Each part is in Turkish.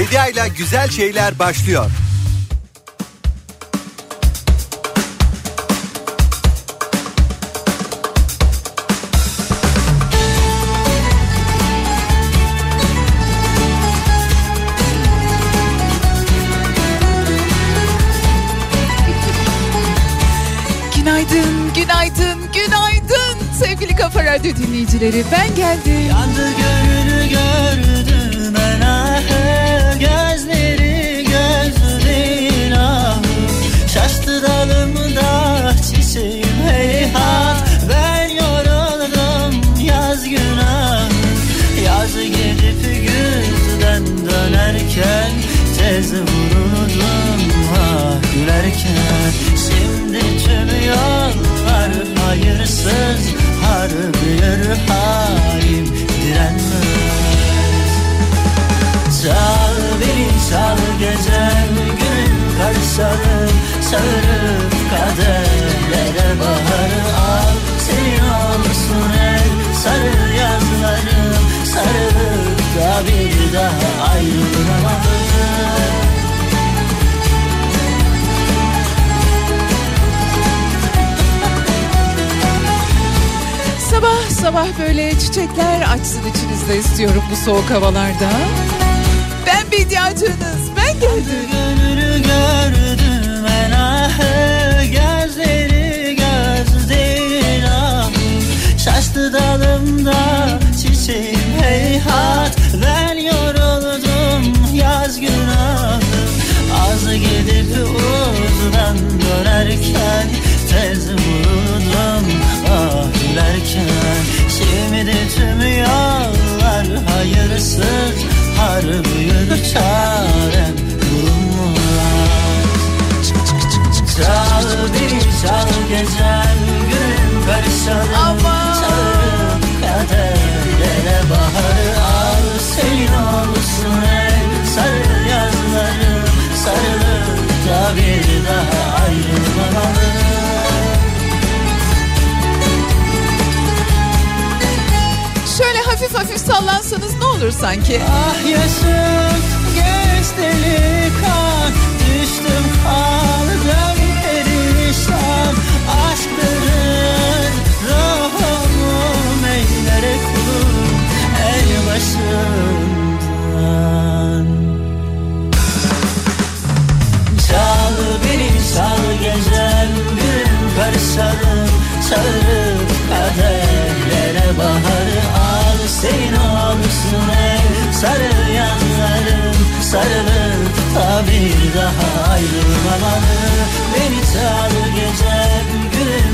Bedia ile güzel şeyler başlıyor. Günaydın, günaydın, günaydın sevgili Kafa Radyo dinleyicileri. Ben geldim. Yandı gönlünü gördüm dönerken Tez vuruldum ah gülerken. Şimdi tüm yollar hayırsız Harbi yürü halim direnmez. Çal beni çal gecem günün karşılarım Sarıp kaderlere baharı al. Senin olsun el sarı yazlarım da bir daha ayrılamadım Sabah sabah böyle çiçekler açsın içinizde istiyorum bu soğuk havalarda. Ben Bediacınız, ben geldim. Gönlünü gördüm en ahı Gözleri gözlerin ahı Şaştı dalımda çiçeğim heyhat Ben yoruldum yaz günahı Az gidip uzdan dönerken Tez vuruldum ah gülerken Şimdi tüm yollar hayırsız Harbi yürü çarem bulunmaz Çal beni çal gecem gün karışalım Aman. Baharı al Senin olsun el. Sarı yazlarım Sarılıp da bir daha ayrılmamalı Şöyle hafif hafif sallansanız ne olur sanki? Ah yaşım geçti kan Düştüm kaldım başından Çal beni çal gecem gün karışalım Çağırıp kaderlere baharı al. Senin olsun el sarı yanlarım Sarılıp da bir daha ayrılmamalı. Beni çal gecem gün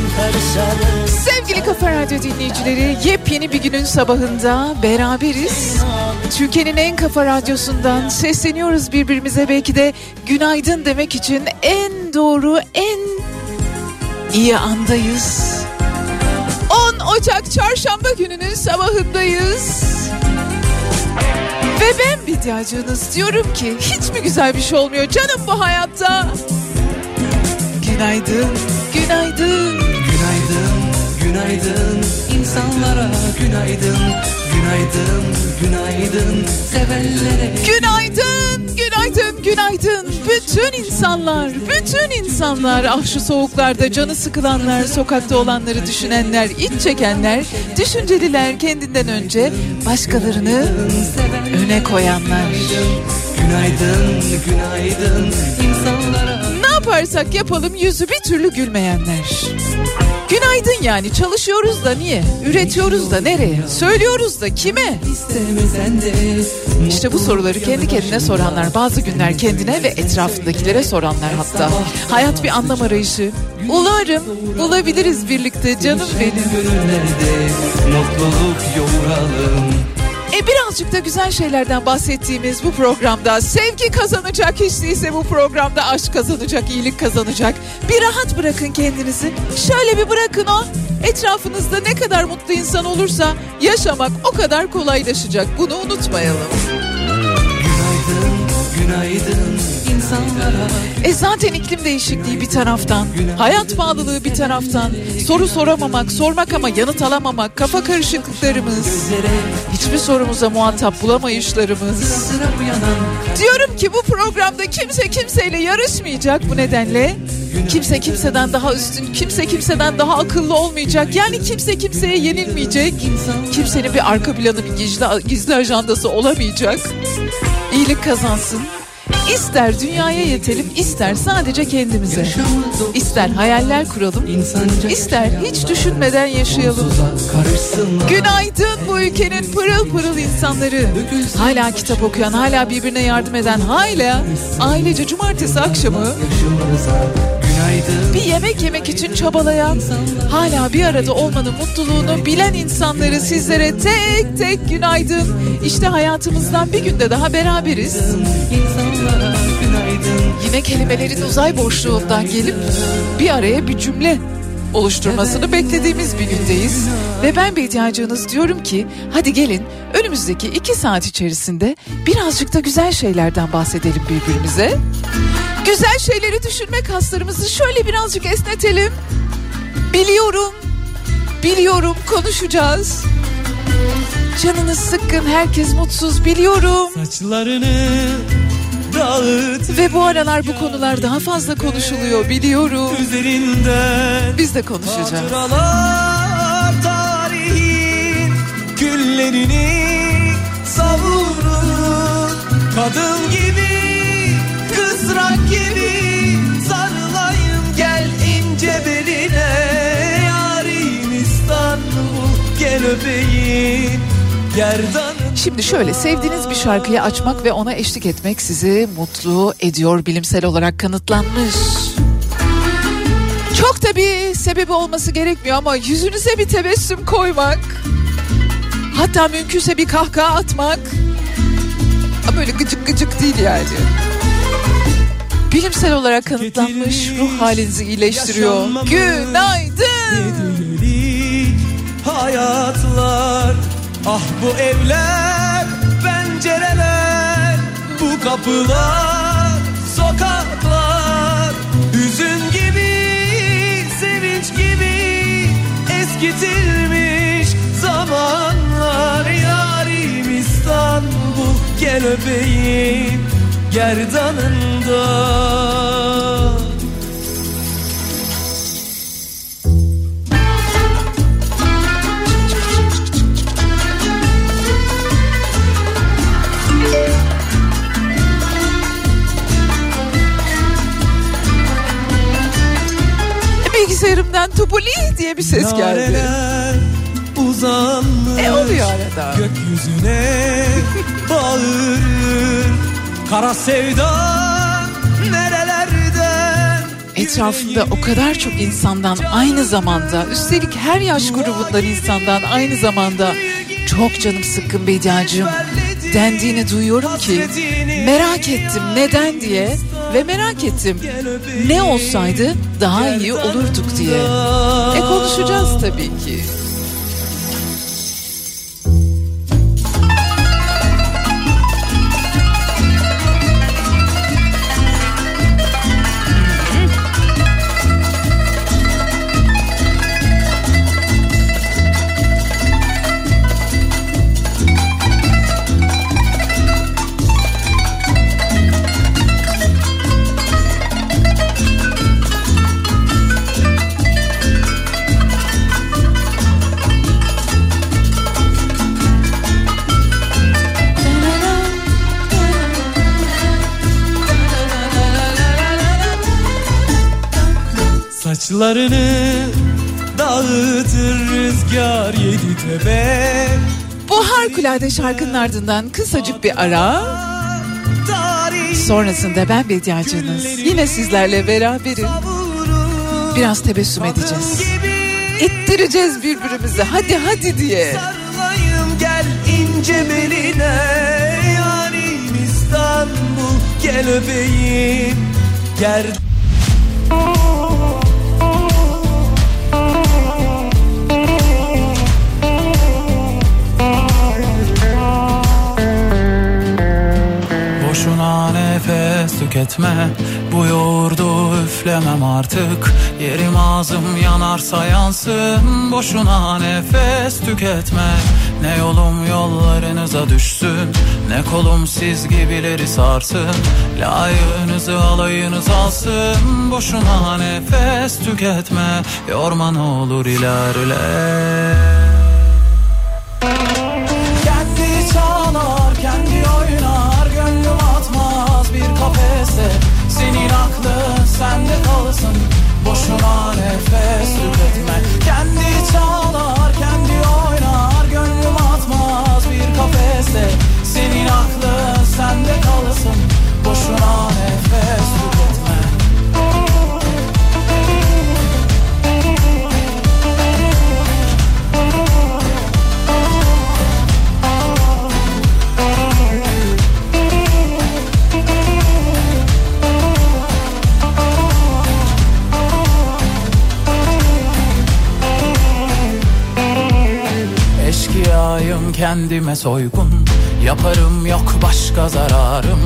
Sevgili Kafa Radyo dinleyicileri yepyeni bir günün sabahında beraberiz. Türkiye'nin en kafa radyosundan sesleniyoruz birbirimize belki de günaydın demek için en doğru en iyi andayız. 10 Ocak çarşamba gününün sabahındayız. Ve ben Bediacınız diyorum ki hiç mi güzel bir şey olmuyor canım bu hayatta? Günaydın. Günaydın, günaydın insanlara günaydın, günaydın, günaydın sevenlere. Günaydın, günaydın, günaydın. Bütün insanlar, bütün insanlar, ah şu soğuklarda canı sıkılanlar, sokakta olanları düşünenler, iç çekenler, düşünceliler kendinden önce başkalarını öne koyanlar. Günaydın, günaydın insanlara. Yaparsak yapalım yüzü bir türlü gülmeyenler. Günaydın yani çalışıyoruz da niye? Üretiyoruz da nereye? Söylüyoruz da kime? İşte bu soruları kendi kendine soranlar, bazı günler kendine ve etrafındakilere soranlar hatta. Hayat bir anlam arayışı. Umarım bulabiliriz birlikte canım benim. mutluluk yoğuralım. E birazcık da güzel şeylerden bahsettiğimiz bu programda sevgi kazanacak hiç değilse bu programda aşk kazanacak, iyilik kazanacak. Bir rahat bırakın kendinizi. Şöyle bir bırakın o. Etrafınızda ne kadar mutlu insan olursa yaşamak o kadar kolaylaşacak. Bunu unutmayalım. Günaydın, günaydın E zaten iklim değişikliği bir taraftan, hayat pahalılığı bir taraftan, soru soramamak, sormak ama yanıt alamamak, kafa karışıklıklarımız, hiçbir sorumuza muhatap bulamayışlarımız. Diyorum ki bu programda kimse kimseyle yarışmayacak bu nedenle. Kimse kimseden daha üstün, kimse kimseden daha akıllı olmayacak. Yani kimse kimseye yenilmeyecek. Kimsenin bir arka planı, bir gizli, gizli ajandası olamayacak. İyilik kazansın. İster dünyaya yetelim, ister sadece kendimize. İster hayaller kuralım, ister hiç düşünmeden yaşayalım. Günaydın bu ülkenin pırıl pırıl insanları. Hala kitap okuyan, hala birbirine yardım eden, hala ailece cumartesi akşamı bir yemek yemek için çabalayan, hala bir arada olmanın mutluluğunu bilen insanları sizlere tek tek günaydın. İşte hayatımızdan bir günde daha beraberiz. Yine kelimelerin uzay boşluğundan gelip bir araya bir cümle oluşturmasını beklediğimiz bir gündeyiz. Ve ben Bediacığınız diyorum ki hadi gelin önümüzdeki iki saat içerisinde birazcık da güzel şeylerden bahsedelim birbirimize. Güzel şeyleri düşünme kaslarımızı şöyle birazcık esnetelim. Biliyorum, biliyorum konuşacağız. Canınız sıkkın, herkes mutsuz biliyorum. Saçlarını dağıt Ve bu aralar bu konular daha fazla konuşuluyor biliyorum. üzerinden Biz de konuşacağız. Hatıralar tarihin güllerini Şimdi şöyle sevdiğiniz bir şarkıyı açmak ve ona eşlik etmek sizi mutlu ediyor bilimsel olarak kanıtlanmış. Çok da bir sebebi olması gerekmiyor ama yüzünüze bir tebessüm koymak. Hatta mümkünse bir kahkaha atmak. Ama Böyle gıcık gıcık değil yani. Bilimsel olarak kanıtlanmış ruh halinizi iyileştiriyor. Günaydın. Hayatlar Ah bu evler pencereler Bu kapılar sokaklar. Hüzün gibi sevinç gibi Eskitilmiş zamanlar. Yarim İstanbul gel öpeyim gerdanında Bilgisayarımdan tupuli diye bir ses geldi. Uzanmış E oluyor arada. Gökyüzüne bağırır Kara sevda nerelerden Etrafında o kadar çok insandan aynı zamanda üstelik her yaş grubundan insandan aynı zamanda çok canım sıkkın Bediacığım dendiğini duyuyorum ki merak ettim neden diye ve merak ettim ne olsaydı daha iyi olurduk diye. E konuşacağız tabii ki. Saçlarını dağıtır rüzgar yedi tepe Bu harikulade şarkının ardından kısacık bir ara sonrasında ben Bediacığınız yine sizlerle beraberim. Biraz tebessüm edeceğiz. İttireceğiz birbirimizi hadi hadi diye. Sarılayım gel ince beline Yarim İstanbul gel öpeyim Ger nefes tüketme. Bu yoğurdu üflemem artık. Yerim ağzım yanarsa yansın. Boşuna nefes tüketme. Ne yolum yollarınıza düşsün. Ne kolum siz gibileri sarsın. Layığınızı alayınız alsın. Boşuna nefes tüketme. Yorma ne olur ilerle kalsın Boşuna nefes tüketme kendime soygun. Yaparım yok başka zararım.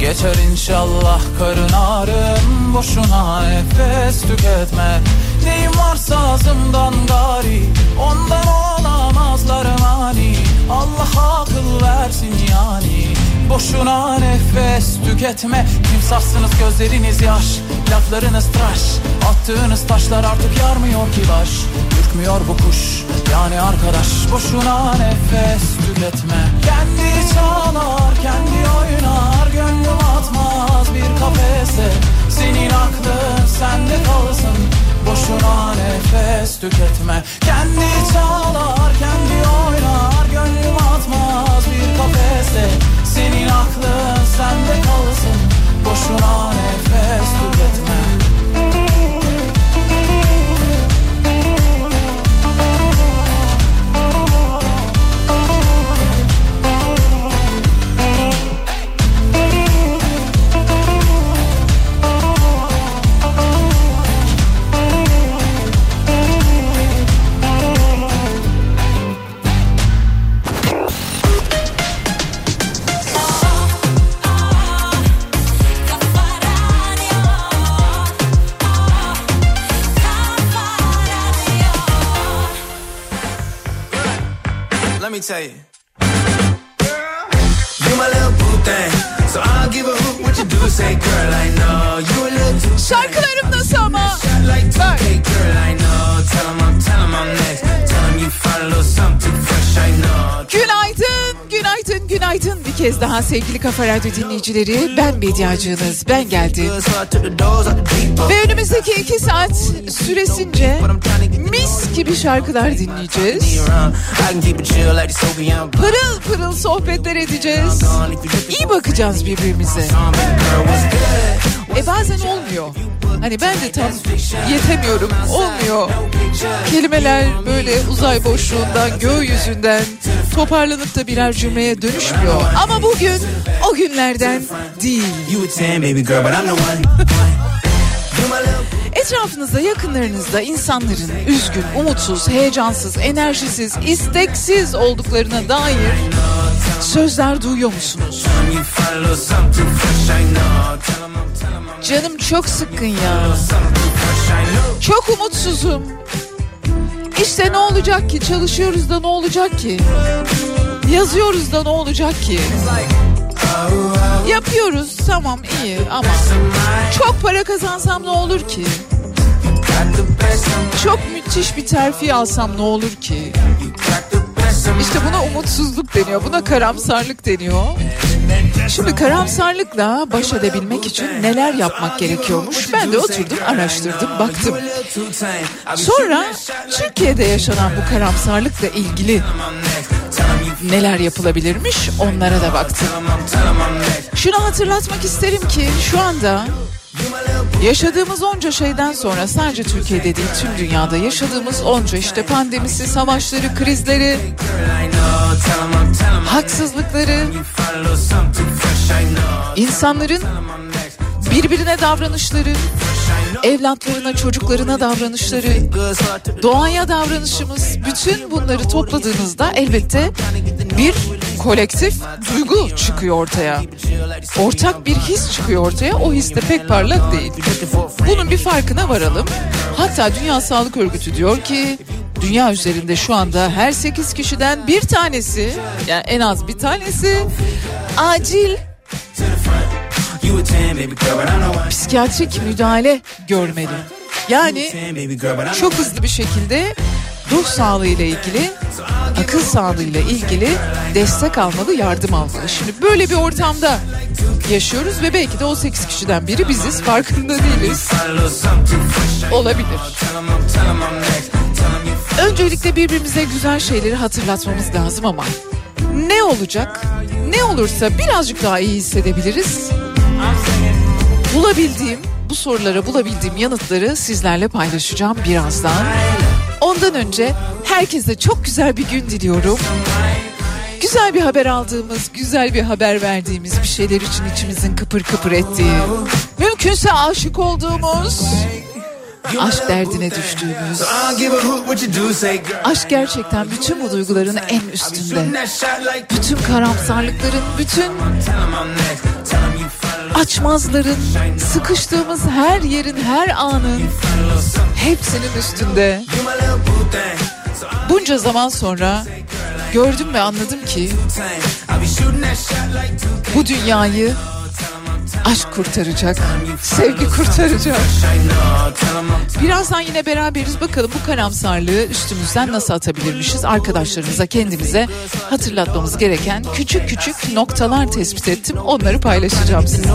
Geçer inşallah karın ağrım. Boşuna nefes tüketme. Neyim varsa ağzımdan gari. Ondan olamazlar mani. Allah akıl versin yani Boşuna nefes tüketme. Timsahsınız gözleriniz yaş Laflarınız tıraş. Attığınız taşlar artık yarmıyor ki baş. Ürkmüyor bu kuş yani arkadaş. Boşuna nefes tüketme. Kendi çalar kendi oynar. Gönlüm atmaz bir kafese. Senin aklın sende kalsın. Boşuna nefes tüketme. Kendi çalar kendi oynar. Gönlüm atmaz bir kafese Senin aklın sende kalsın. Boşuna nefes tüketme me tell you. You my little boo thing. So I'll give a hoot what you do. Say, girl, I know. You a little too Şarkılarım nasıl ama? Shot like 2K, girl, I know. Tell him I'm, tell him I'm next. Tell him you find a little something fresh, I know. Günaydın, günaydın, günaydın bir kez daha sevgili Kafa Radyo dinleyicileri. Ben Bediacığınız, ben geldim. Ve önümüzdeki iki saat süresince mis gibi şarkılar dinleyeceğiz. Pırıl pırıl sohbetler edeceğiz. İyi bakacağız birbirimize. E bazen olmuyor. Hani ben de tam yetemiyorum. Olmuyor. Kelimeler böyle uzay boşluğundan, gökyüzünden toparlanıp da birer cümleye dönüşmüyor. Ama bugün o günlerden değil. Etrafınızda, yakınlarınızda insanların üzgün, umutsuz, heyecansız, enerjisiz, isteksiz olduklarına dair sözler duyuyor musunuz? Canım çok sıkkın ya. Çok umutsuzum. İşte ne olacak ki? Çalışıyoruz da ne olacak ki? Yazıyoruz da ne olacak ki? Yapıyoruz tamam iyi ama çok para kazansam ne olur ki? Çok müthiş bir terfi alsam ne olur ki? İşte buna umutsuzluk deniyor. Buna karamsarlık deniyor. Şimdi karamsarlıkla baş edebilmek için neler yapmak gerekiyormuş? Ben de oturdum, araştırdım, baktım. Sonra Türkiye'de yaşanan bu karamsarlıkla ilgili neler yapılabilirmiş onlara da baktım. Şunu hatırlatmak isterim ki şu anda yaşadığımız onca şeyden sonra sadece Türkiye'de değil tüm dünyada yaşadığımız onca işte pandemisi, savaşları, krizleri, haksızlıkları, insanların birbirine davranışları, evlatlarına, çocuklarına davranışları, doğaya davranışımız bütün bunları topladığınızda elbette bir kolektif duygu çıkıyor ortaya. Ortak bir his çıkıyor ortaya. O his de pek parlak değil. Bunun bir farkına varalım. Hatta Dünya Sağlık Örgütü diyor ki dünya üzerinde şu anda her 8 kişiden bir tanesi yani en az bir tanesi acil psikiyatrik müdahale görmeli. Yani 10, baby girl, but I know çok hızlı bir şekilde ruh sağlığı ile ilgili, akıl sağlığı ile ilgili destek almalı, yardım almalı. Şimdi böyle bir ortamda yaşıyoruz ve belki de o 8 kişiden biri biziz, farkında değiliz. Olabilir. Öncelikle birbirimize güzel şeyleri hatırlatmamız lazım ama ne olacak? Ne olursa birazcık daha iyi hissedebiliriz. Bulabildiğim, bu sorulara bulabildiğim yanıtları sizlerle paylaşacağım birazdan. Ondan önce herkese çok güzel bir gün diliyorum. Güzel bir haber aldığımız, güzel bir haber verdiğimiz bir şeyler için içimizin kıpır kıpır ettiği, mümkünse aşık olduğumuz, aşk derdine düştüğümüz. Aşk gerçekten bütün bu duyguların en üstünde. Bütün karamsarlıkların, bütün açmazların, sıkıştığımız her yerin, her anın hepsinin üstünde. Bunca zaman sonra gördüm ve anladım ki bu dünyayı aşk kurtaracak, sevgi kurtaracak. Birazdan yine beraberiz bakalım bu karamsarlığı üstümüzden nasıl atabilirmişiz? Arkadaşlarımıza kendimize hatırlatmamız gereken küçük küçük noktalar tespit ettim. Onları paylaşacağım sizinle.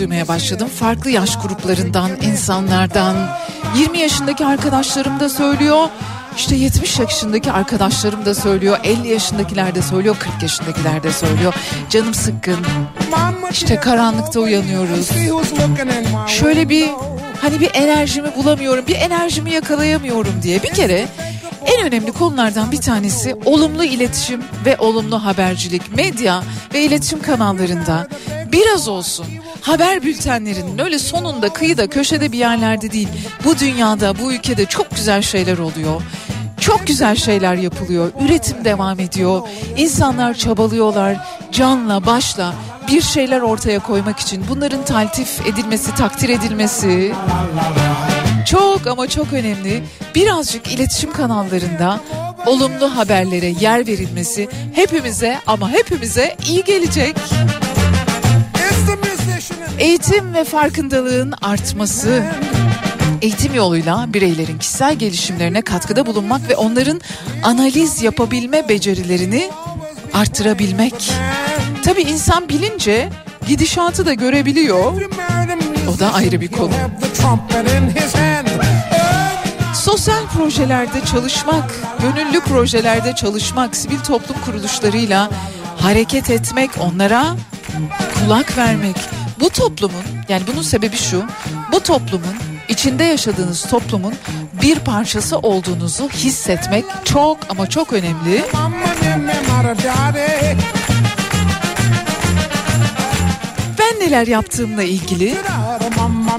Duymaya başladım. Farklı yaş gruplarından, insanlardan. 20 yaşındaki arkadaşlarım da söylüyor. İşte 70 yaşındaki arkadaşlarım da söylüyor. 50 yaşındakiler de söylüyor. 40 yaşındakiler de söylüyor. Canım sıkkın. İşte karanlıkta uyanıyoruz. Şöyle bir hani bir enerjimi bulamıyorum, bir enerjimi yakalayamıyorum diye. Bir kere en önemli konulardan bir tanesi olumlu iletişim ve olumlu habercilik. Medya ve iletişim kanallarında biraz olsun haber bültenlerinin öyle sonunda kıyıda köşede bir yerlerde değil. Bu dünyada bu ülkede çok güzel şeyler oluyor. Çok güzel şeyler yapılıyor. Üretim devam ediyor. İnsanlar çabalıyorlar. Canla başla bir şeyler ortaya koymak için. Bunların taltif edilmesi, takdir edilmesi çok ama çok önemli. Birazcık iletişim kanallarında olumlu haberlere yer verilmesi hepimize ama hepimize iyi gelecek. Eğitim ve farkındalığın artması eğitim yoluyla bireylerin kişisel gelişimlerine katkıda bulunmak ve onların analiz yapabilme becerilerini arttırabilmek. Tabii insan bilince gidişatı da görebiliyor. O da ayrı bir konu. Sosyal projelerde çalışmak, gönüllü projelerde çalışmak, sivil toplum kuruluşlarıyla hareket etmek, onlara kulak vermek. Bu toplumun, yani bunun sebebi şu, bu toplumun, içinde yaşadığınız toplumun bir parçası olduğunuzu hissetmek çok ama çok önemli. Ben neler yaptığımla ilgili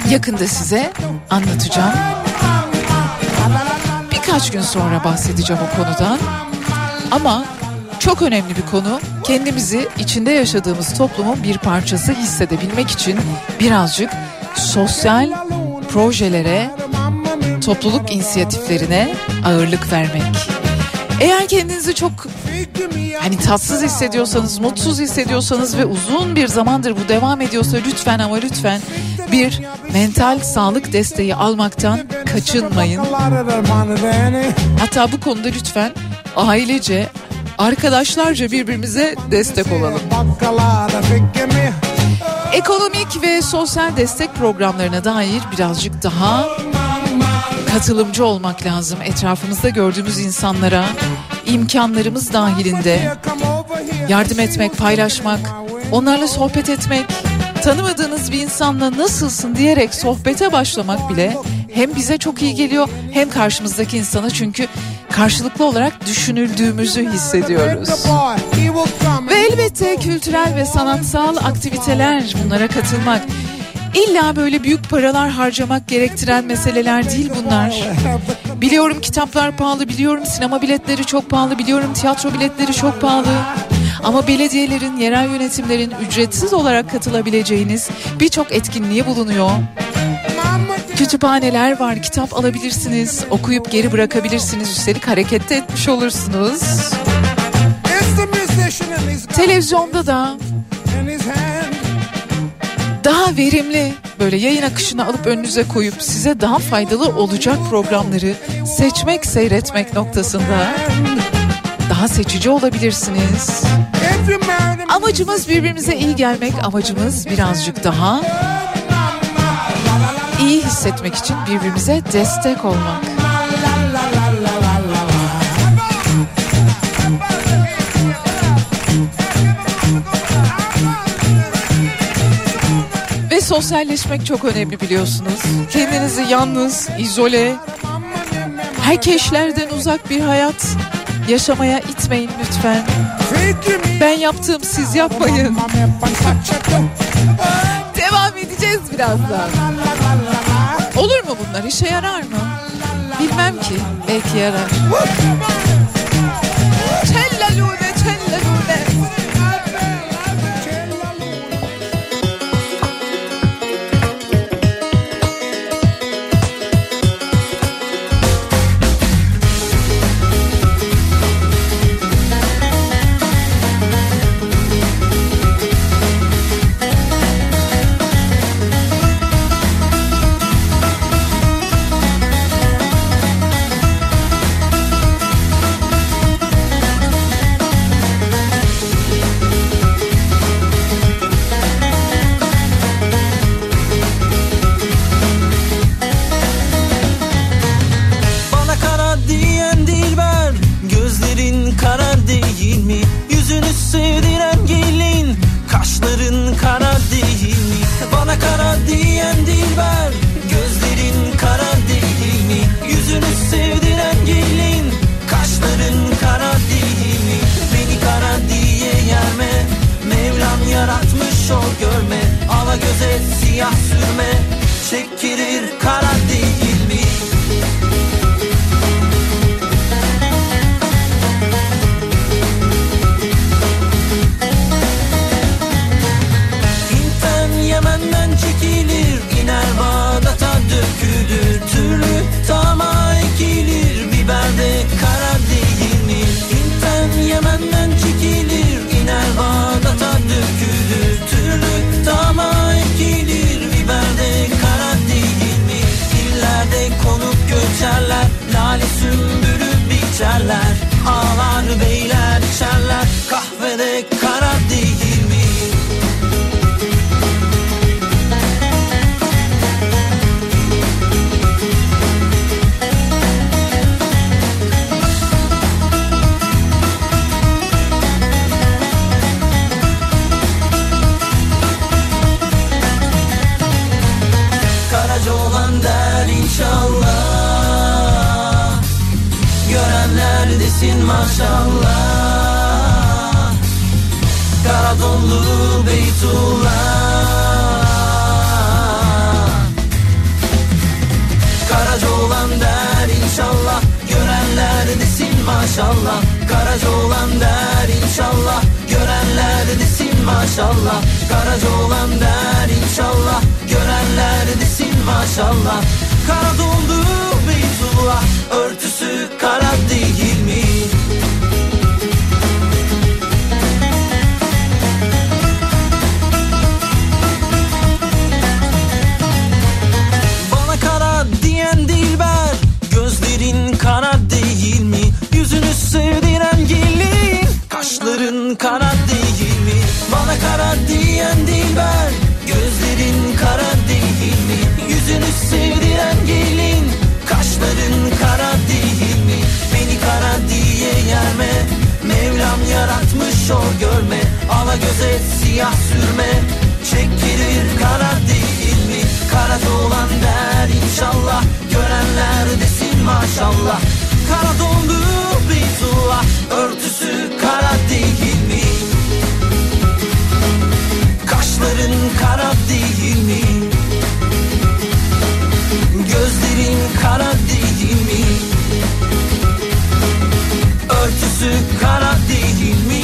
yakında size anlatacağım. Birkaç gün sonra bahsedeceğim o konudan. Ama çok önemli bir konu. Kendimizi içinde yaşadığımız toplumun bir parçası hissedebilmek için birazcık sosyal projelere, topluluk inisiyatiflerine ağırlık vermek. Eğer kendinizi çok hani tatsız hissediyorsanız, mutsuz hissediyorsanız ve uzun bir zamandır bu devam ediyorsa lütfen ama lütfen bir mental sağlık desteği almaktan kaçınmayın. Hatta bu konuda lütfen ailece, arkadaşlarca birbirimize destek olalım. Ekonomik ve sosyal destek programlarına dair birazcık daha katılımcı olmak lazım. Etrafımızda gördüğümüz insanlara imkanlarımız dahilinde yardım etmek, paylaşmak, onlarla sohbet etmek, tanımadığınız bir insanla nasılsın diyerek sohbete başlamak bile hem bize çok iyi geliyor hem karşımızdaki insana çünkü karşılıklı olarak düşünüldüğümüzü hissediyoruz. Ve elbette kültürel ve sanatsal aktiviteler bunlara katılmak. İlla böyle büyük paralar harcamak gerektiren meseleler değil bunlar. Biliyorum kitaplar pahalı, biliyorum sinema biletleri çok pahalı, biliyorum tiyatro biletleri çok pahalı. Ama belediyelerin, yerel yönetimlerin ücretsiz olarak katılabileceğiniz birçok etkinliğe bulunuyor. Kütüphaneler var, kitap alabilirsiniz, okuyup geri bırakabilirsiniz, üstelik harekette etmiş olursunuz. Televizyonda da daha verimli böyle yayın akışını alıp önünüze koyup size daha faydalı olacak programları seçmek, seyretmek noktasında daha seçici olabilirsiniz. Amacımız birbirimize iyi gelmek, amacımız birazcık daha iyi hissetmek için birbirimize destek olmak. Ve sosyalleşmek çok önemli biliyorsunuz. Kendinizi yalnız, izole, herkeslerden uzak bir hayat yaşamaya itmeyin lütfen. Ben yaptığım siz yapmayın. Devam edeceğiz birazdan. Olur mu bunlar? İşe yarar mı? Bilmem ki. Belki yarar. Tellalune, tellalune. O görme. Ala göze siyah sürme. Çekilir starlight Maşallah. Karadonlu Beytullah. Karaca olan der inşallah Görenler desin maşallah. Karaca olan der inşallah Görenler desin maşallah. Karaca olan der inşallah Görenler desin maşallah. Kara Beytullah yaratmış o görme Ala göze siyah sürme Çekilir kara değil mi? Kara dolan der inşallah Görenler desin maşallah Kara dondu Beytullah Örtüsü kara değil mi? Kaşların kara değil mi? Gözlerin kara kara değil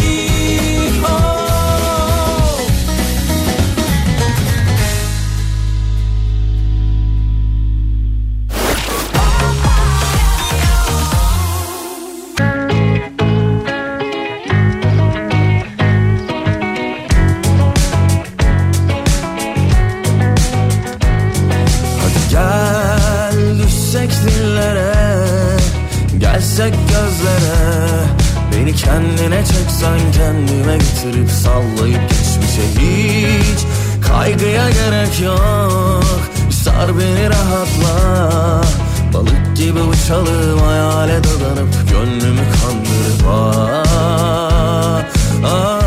çeksen kendime getirip sallayıp geçmişe hiç Kaygıya gerek yok Sar beni rahatla Balık gibi uçalım hayale dadanıp Gönlümü kandırıp ah, ah.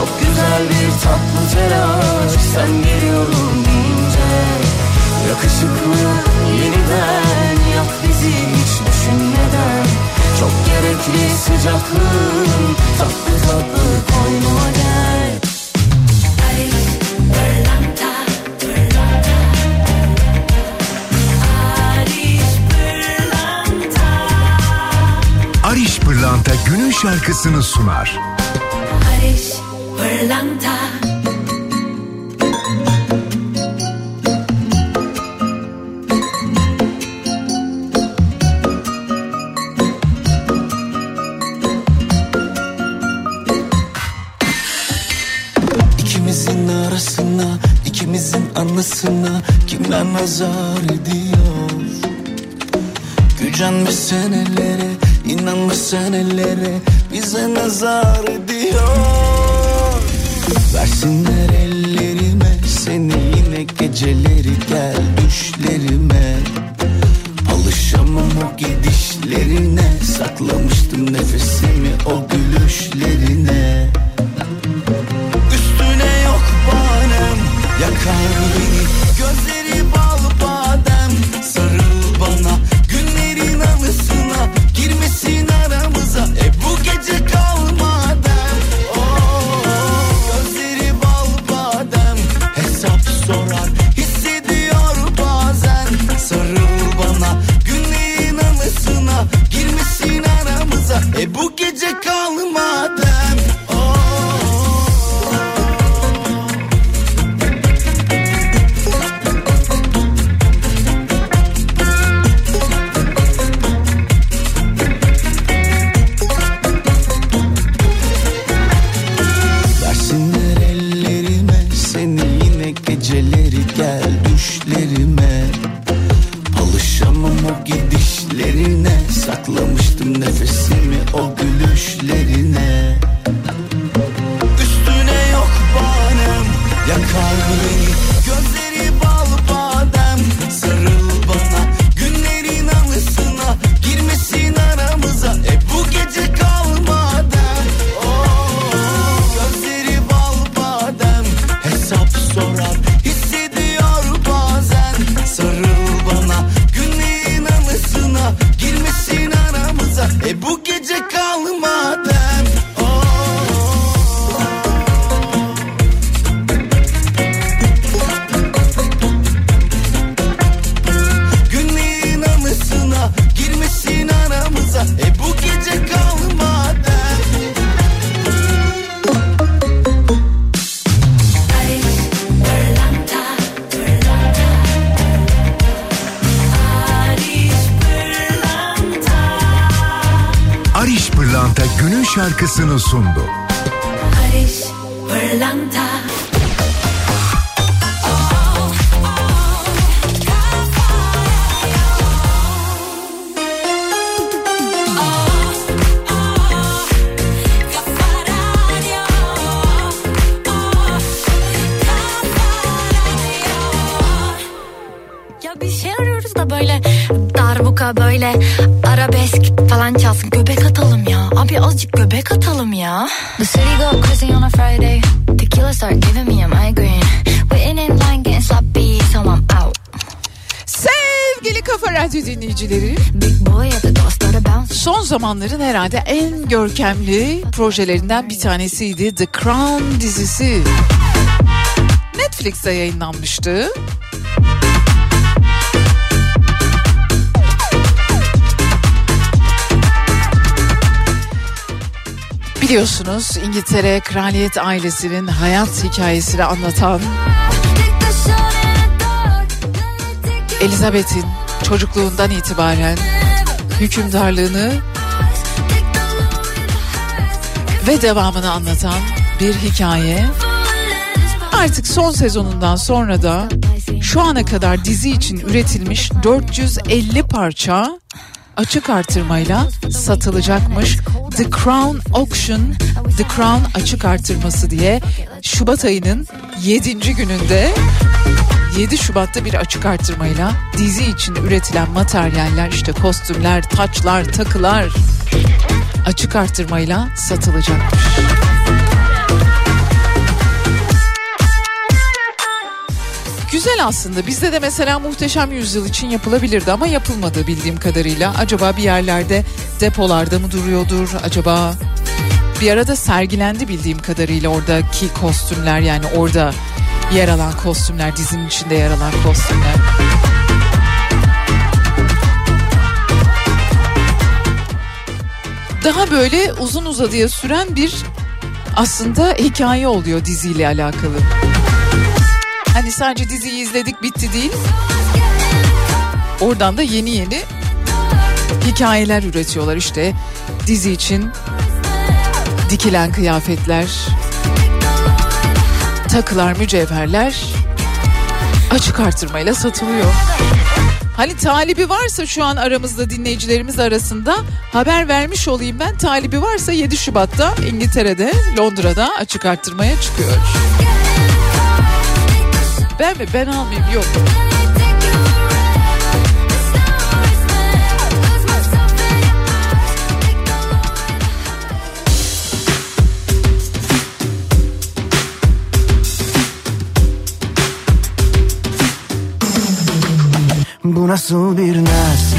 Çok güzel bir tatlı telaş. Sen geliyorum deyince Yakışıklı yeniden yak bizi hiç düşünmeden. Çok gerekli sıcaklığın tatlı tatlı koynuma gel. Ariş Pırlanta günün şarkısını sunar. Pırlanta İkimizin arasına, ikimizin anısına kimler nazar ediyor? Gücenme sen ellere, inanma sen ellere, bize nazar ediyor. Versinler ellerime, seni yine geceleri gel düşlerime. Dinleyicileri. Son zamanların herhalde en görkemli projelerinden bir tanesiydi The Crown dizisi. Netflix'te yayınlanmıştı. Biliyorsunuz İngiltere kraliyet ailesinin hayat hikayesini anlatan Elizabeth'in çocukluğundan itibaren hükümdarlığını ve devamını anlatan bir hikaye. Artık son sezonundan sonra da şu ana kadar dizi için üretilmiş 450 parça açık artırmayla satılacakmış. The Crown Auction, The Crown açık artırması diye Şubat ayının 7. gününde 7 Şubat'ta bir açık artırmayla dizi için üretilen materyaller işte kostümler, taçlar, takılar açık artırmayla satılacakmış. Güzel aslında. Bizde de mesela Muhteşem Yüzyıl için yapılabilirdi ama yapılmadı bildiğim kadarıyla. Acaba bir yerlerde depolarda mı duruyordur? Acaba bir arada sergilendi bildiğim kadarıyla oradaki kostümler yani orada yer alan kostümler, dizinin içinde yer alan kostümler. Daha böyle uzun uzadıya süren bir aslında hikaye oluyor diziyle alakalı. Hani sadece diziyi izledik bitti değil. Oradan da yeni yeni hikayeler üretiyorlar işte dizi için dikilen kıyafetler, takılar, mücevherler açık artırmayla satılıyor. Hani talibi varsa şu an aramızda dinleyicilerimiz arasında haber vermiş olayım ben. Talibi varsa 7 Şubat'ta İngiltere'de Londra'da açık arttırmaya çıkıyor. Ben mi? Ben almayayım yok. Nasıl bir naz?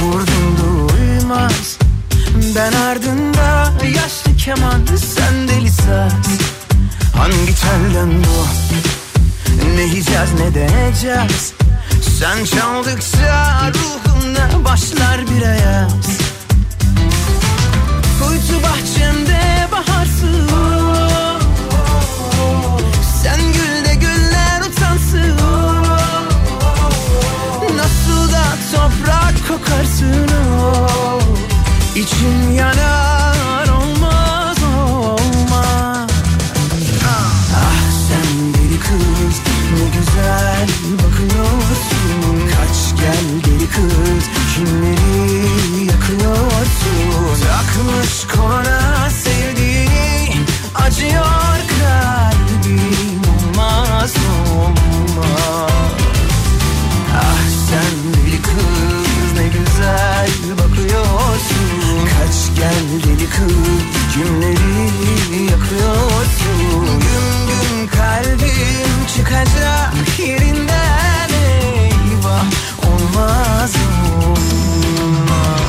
Vurdum duymaz Ben ardında yaşlı keman Sen deli Hangi telden bu? Ne yiyeceğiz ne deneyeceğiz Sen çaldıkça ruhumda başlar bir ayaz. Kuytu bahçemde baharsın İçim yanar olmaz olmaz. Ah sen deli kız ne güzel bakıyorsun. Kaç gel deli kız kimleri yakıyorsun? Takmış koluna deli kız kimleri yakıyorsun. Gün gün kalbim çıkacak yerinden eyvah Olmaz olmaz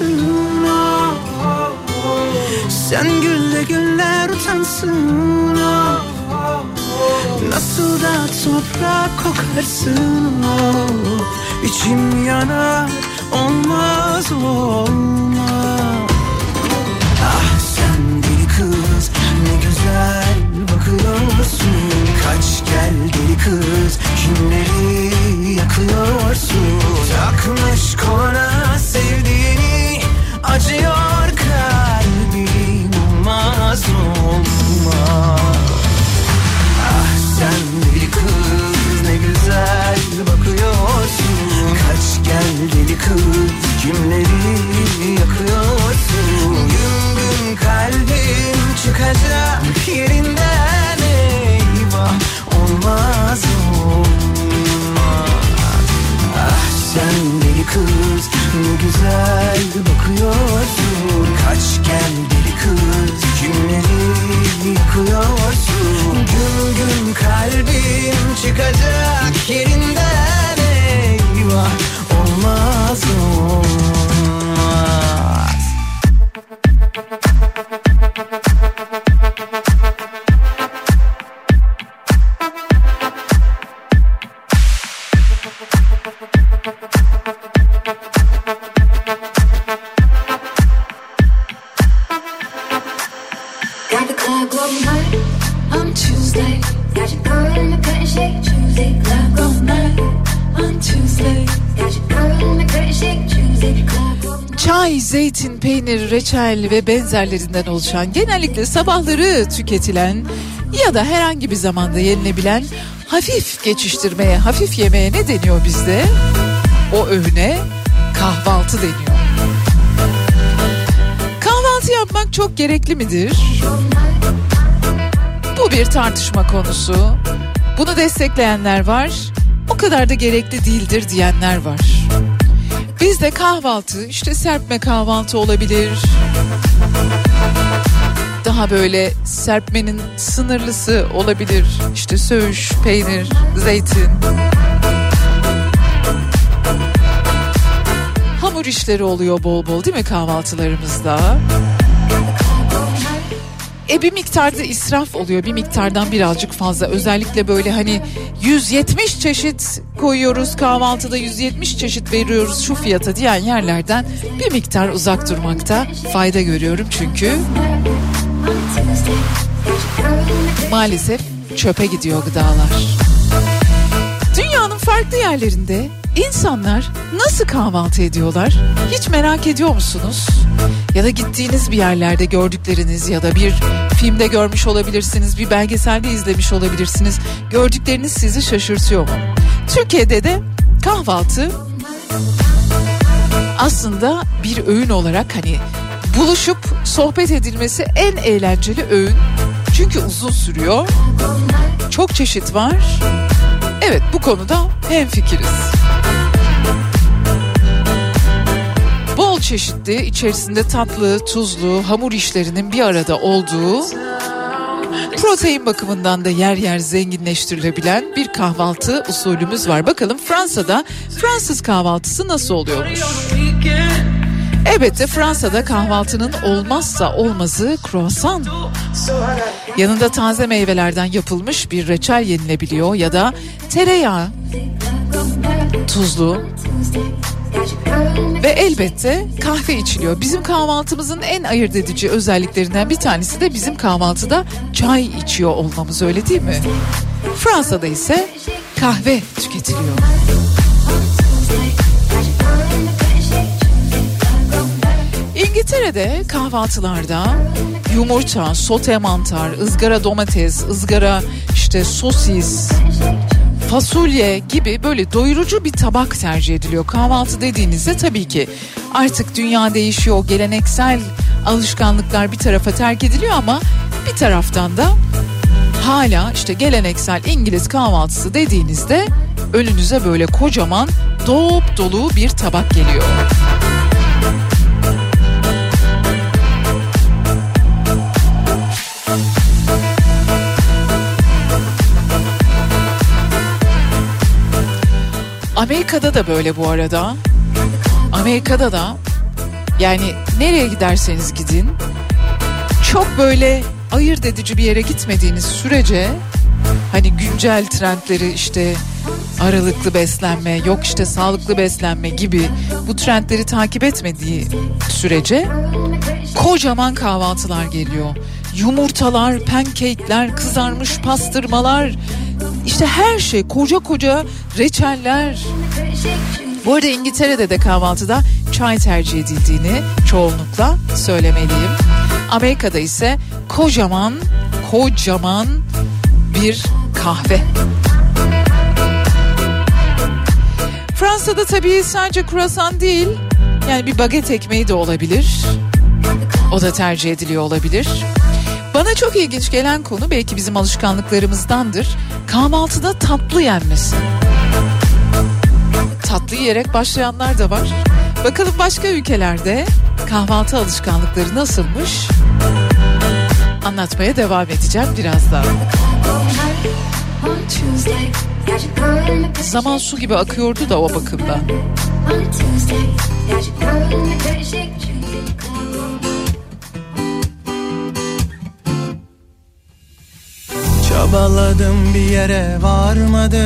baharsın ah. Sen gülle güller utansın ah. Nasıl da toprak kokarsın ah. İçim yanar olmaz olmaz Ah sen deli kız ne güzel bakıyorsun Kaç gel deli kız kimleri yakıyorsun Takmış koluna kız ne güzel bakıyorsun. Kaç gel deli kız kimleri yakıyorsun. Gün gün kalbim çıkacak yerinden eyvah Olmaz olmaz. Ah sen deli kız ne güzel bakıyorsun. Kaç gel deli kız kimleri yakıyorsun Gün gün kalbim çıkacak yerinden eyvah. Olmaz peynir, reçel ve benzerlerinden oluşan genellikle sabahları tüketilen ya da herhangi bir zamanda yenilebilen hafif geçiştirmeye, hafif yemeğe ne deniyor bizde? O öğüne kahvaltı deniyor. Kahvaltı yapmak çok gerekli midir? Bu bir tartışma konusu. Bunu destekleyenler var. O kadar da gerekli değildir diyenler var. Bizde kahvaltı işte serpme kahvaltı olabilir. Daha böyle serpmenin sınırlısı olabilir. İşte söğüş, peynir, zeytin. Hamur işleri oluyor bol bol değil mi kahvaltılarımızda? E bir miktarda israf oluyor. Bir miktardan birazcık fazla. Özellikle böyle hani 170 çeşit koyuyoruz kahvaltıda 170 çeşit veriyoruz şu fiyata diyen yerlerden bir miktar uzak durmakta fayda görüyorum çünkü maalesef çöpe gidiyor gıdalar. Dünyanın farklı yerlerinde insanlar nasıl kahvaltı ediyorlar? Hiç merak ediyor musunuz? Ya da gittiğiniz bir yerlerde gördükleriniz ya da bir filmde görmüş olabilirsiniz, bir belgeselde izlemiş olabilirsiniz. Gördükleriniz sizi şaşırtıyor mu? Türkiye'de de kahvaltı aslında bir öğün olarak hani buluşup sohbet edilmesi en eğlenceli öğün. Çünkü uzun sürüyor. Çok çeşit var. Evet bu konuda hemfikiriz. Bol çeşitli, içerisinde tatlı, tuzlu, hamur işlerinin bir arada olduğu, protein bakımından da yer yer zenginleştirilebilen bir kahvaltı usulümüz var. Bakalım Fransa'da Fransız kahvaltısı nasıl oluyormuş? Elbette Fransa'da kahvaltının olmazsa olmazı croissant. Yanında taze meyvelerden yapılmış bir reçel yenilebiliyor ya da tereyağı, tuzlu ve elbette kahve içiliyor. Bizim kahvaltımızın en ayırt edici özelliklerinden bir tanesi de bizim kahvaltıda çay içiyor olmamız öyle değil mi? Fransa'da ise kahve tüketiliyor. İngiltere'de kahvaltılarda yumurta, sote mantar, ızgara domates, ızgara işte sosis, fasulye gibi böyle doyurucu bir tabak tercih ediliyor. Kahvaltı dediğinizde tabii ki artık dünya değişiyor, geleneksel alışkanlıklar bir tarafa terk ediliyor ama bir taraftan da hala işte geleneksel İngiliz kahvaltısı dediğinizde önünüze böyle kocaman dop dolu bir tabak geliyor. Amerika'da da böyle bu arada. Amerika'da da yani nereye giderseniz gidin çok böyle ayırt edici bir yere gitmediğiniz sürece hani güncel trendleri işte aralıklı beslenme yok işte sağlıklı beslenme gibi bu trendleri takip etmediği sürece kocaman kahvaltılar geliyor. Yumurtalar, pancake'ler, kızarmış pastırmalar, işte her şey koca koca reçeller. Bu arada İngiltere'de de kahvaltıda çay tercih edildiğini çoğunlukla söylemeliyim. Amerika'da ise kocaman kocaman bir kahve. Fransa'da tabii sadece kruvasan değil yani bir baget ekmeği de olabilir. O da tercih ediliyor olabilir. Bana çok ilginç gelen konu belki bizim alışkanlıklarımızdandır. Kahvaltıda tatlı yenmesi. Tatlı yiyerek başlayanlar da var. Bakalım başka ülkelerde kahvaltı alışkanlıkları nasılmış? Anlatmaya devam edeceğim birazdan. Zaman su gibi akıyordu da o bakımdan. Çabaladım bir yere varmadı.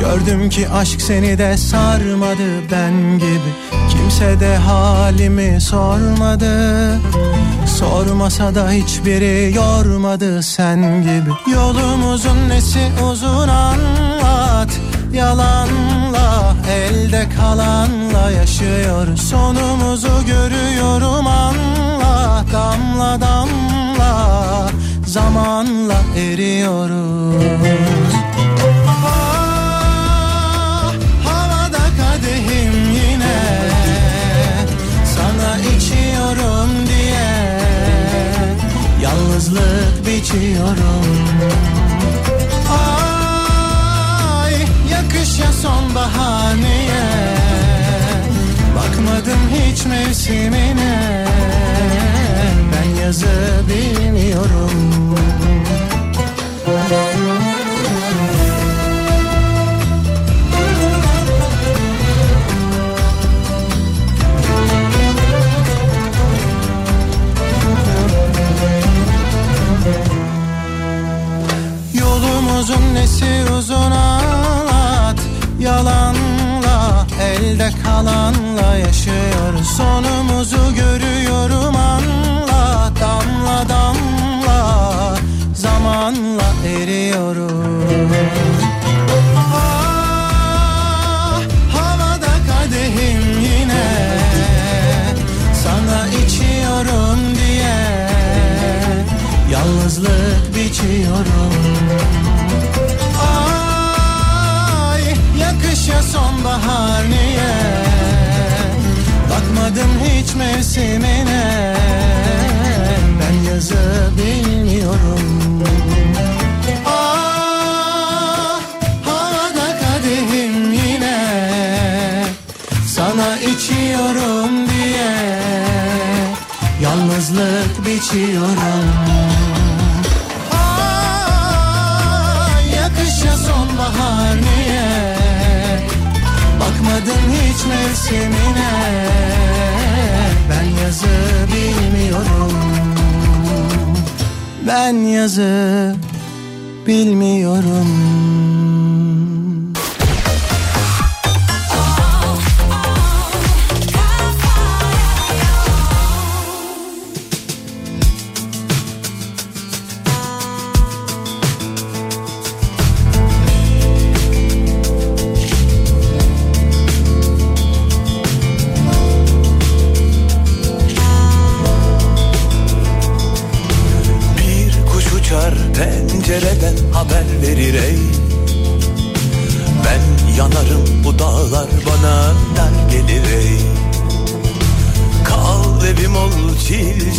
Gördüm ki aşk seni de sarmadı. Ben gibi Kim Kimse de halimi sormadı. Sormasa da hiçbiri yormadı. Sen gibi Yolumuzun nesi uzun anlat. Yalanla elde kalanla yaşıyor. Sonumuzu görüyorum anla Damla damla zamanla eriyoruz. Ah, havada kadehim yine. Sana içiyorum diye Yalnızlık biçiyorum. Ay yakışa sonbahar niye? Bakmadım hiç mevsimine yazı bilmiyorum Yolumuzun nesi uzun anlat. Yalanla elde kalanla yaşıyoruz Sonumuzu görüyorum zamanla eriyoruz. Ah, havada kadehim yine. Sana içiyorum diye Yalnızlık biçiyorum. Ay yakışa sonbahar niye? Bakmadım hiç mevsimine. Ben yazı bilmiyorum Yalnızlık biçiyorum Ay, yakışa sonbahar niye? Bakmadım hiç mevsimine. Ben yazı bilmiyorum. Ben yazı bilmiyorum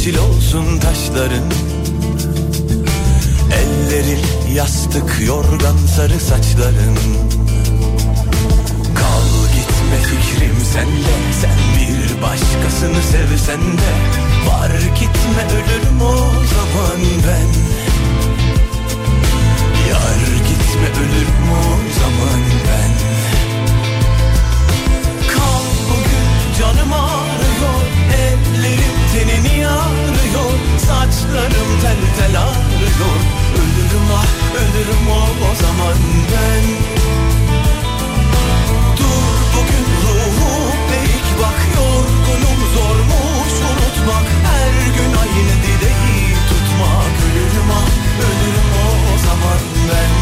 çil olsun taşların. Ellerin yastık yorgan sarı saçların. Kal gitme fikrim sende. Sen bir başkasını sevsen de. Var gitme ölürüm o zaman ben. Yar gitme ölürüm o zaman ben. Kal bugün canım ağrıyor Ellerim tenini yarıyor Saçlarım tel tel ağrıyor. Ölürüm ah ölürüm o, o zaman ben. Dur bugün ruhum eğik bak. Yorgunum zormuş unutmak. Her gün aynı dileği tutmak. Ölürüm ah ölürüm o, o zaman ben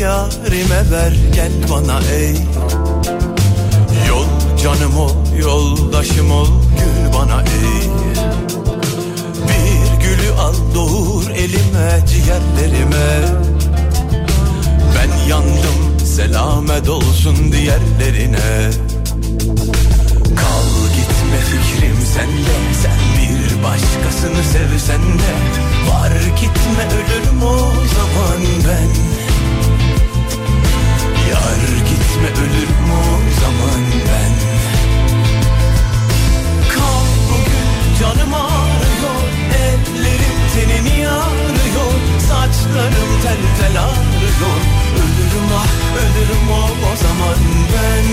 yarime ver gel bana ey. Yol canım ol yoldaşım ol gül bana ey. Bir gülü al doğur elime ciğerlerime. Ben yandım selamet olsun diğerlerine. Kal gitme fikrim sende Sen bir başkasını sevsen de. Var gitme ölürüm o zaman ben gitme ölür mu zaman ben? Kal bugün canım ağrıyor Ellerim tenini ağrıyor Saçlarım tel tel ağrıyor. Ölürüm ah ölürüm o, o zaman ben.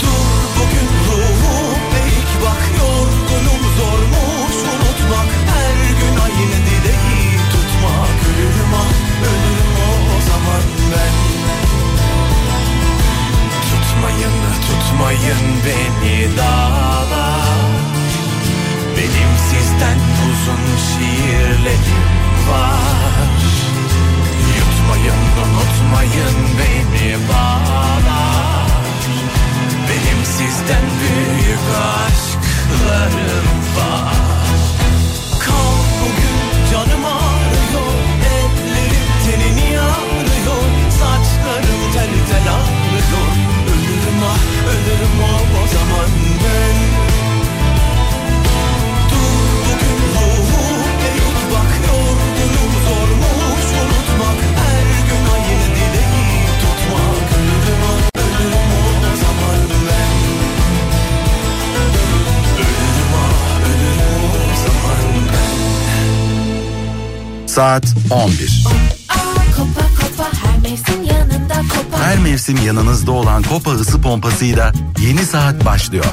Dur bugün ruhum eğik bak Yorgunum zormuş unutmak Her gün aynı dileği tutmak. Ölürüm ah ölürüm o, o zaman ben canım beni dağlar. Benim sizden uzun şiirlerim var. Yutmayın unutmayın beni bağlar. Benim sizden büyük aşklarım var. Kal bugün canım ağrıyor. Ellerim tenini ağrıyor. Saçlarım tel tel ağrıyor ah ölürüm o, o zaman ben Dur bugün ruhu eğit bak Yorgunum zormuş unutmak Her gün aynı dileği tutmak Ölürüm ah ölürüm o, o zaman ben Ölürüm ah ölürüm o zaman ben Saat 11. Kopa kopa kopa. Her mevsim yanınızda olan Kopa ısı pompasıyla yeni saat başlıyor.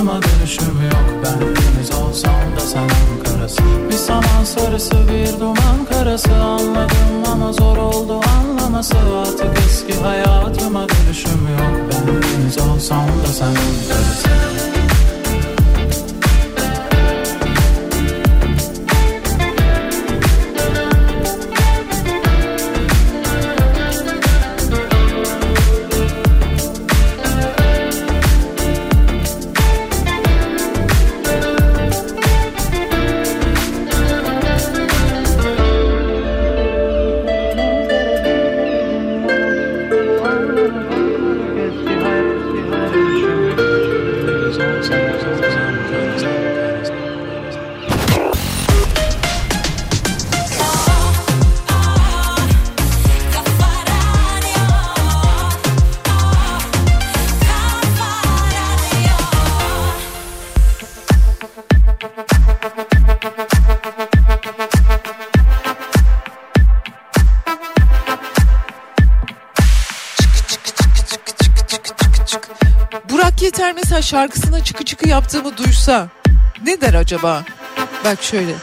Hayatıma dönüşüm yok. Ben deniz olsam da sen karası. Bir zaman sarısı bir duman karası. Anladım ama zor oldu anlaması. Artık eski hayatıma dönüşüm yok. Ben deniz olsam da sen karası duysa ne der acaba? Bak şöyle.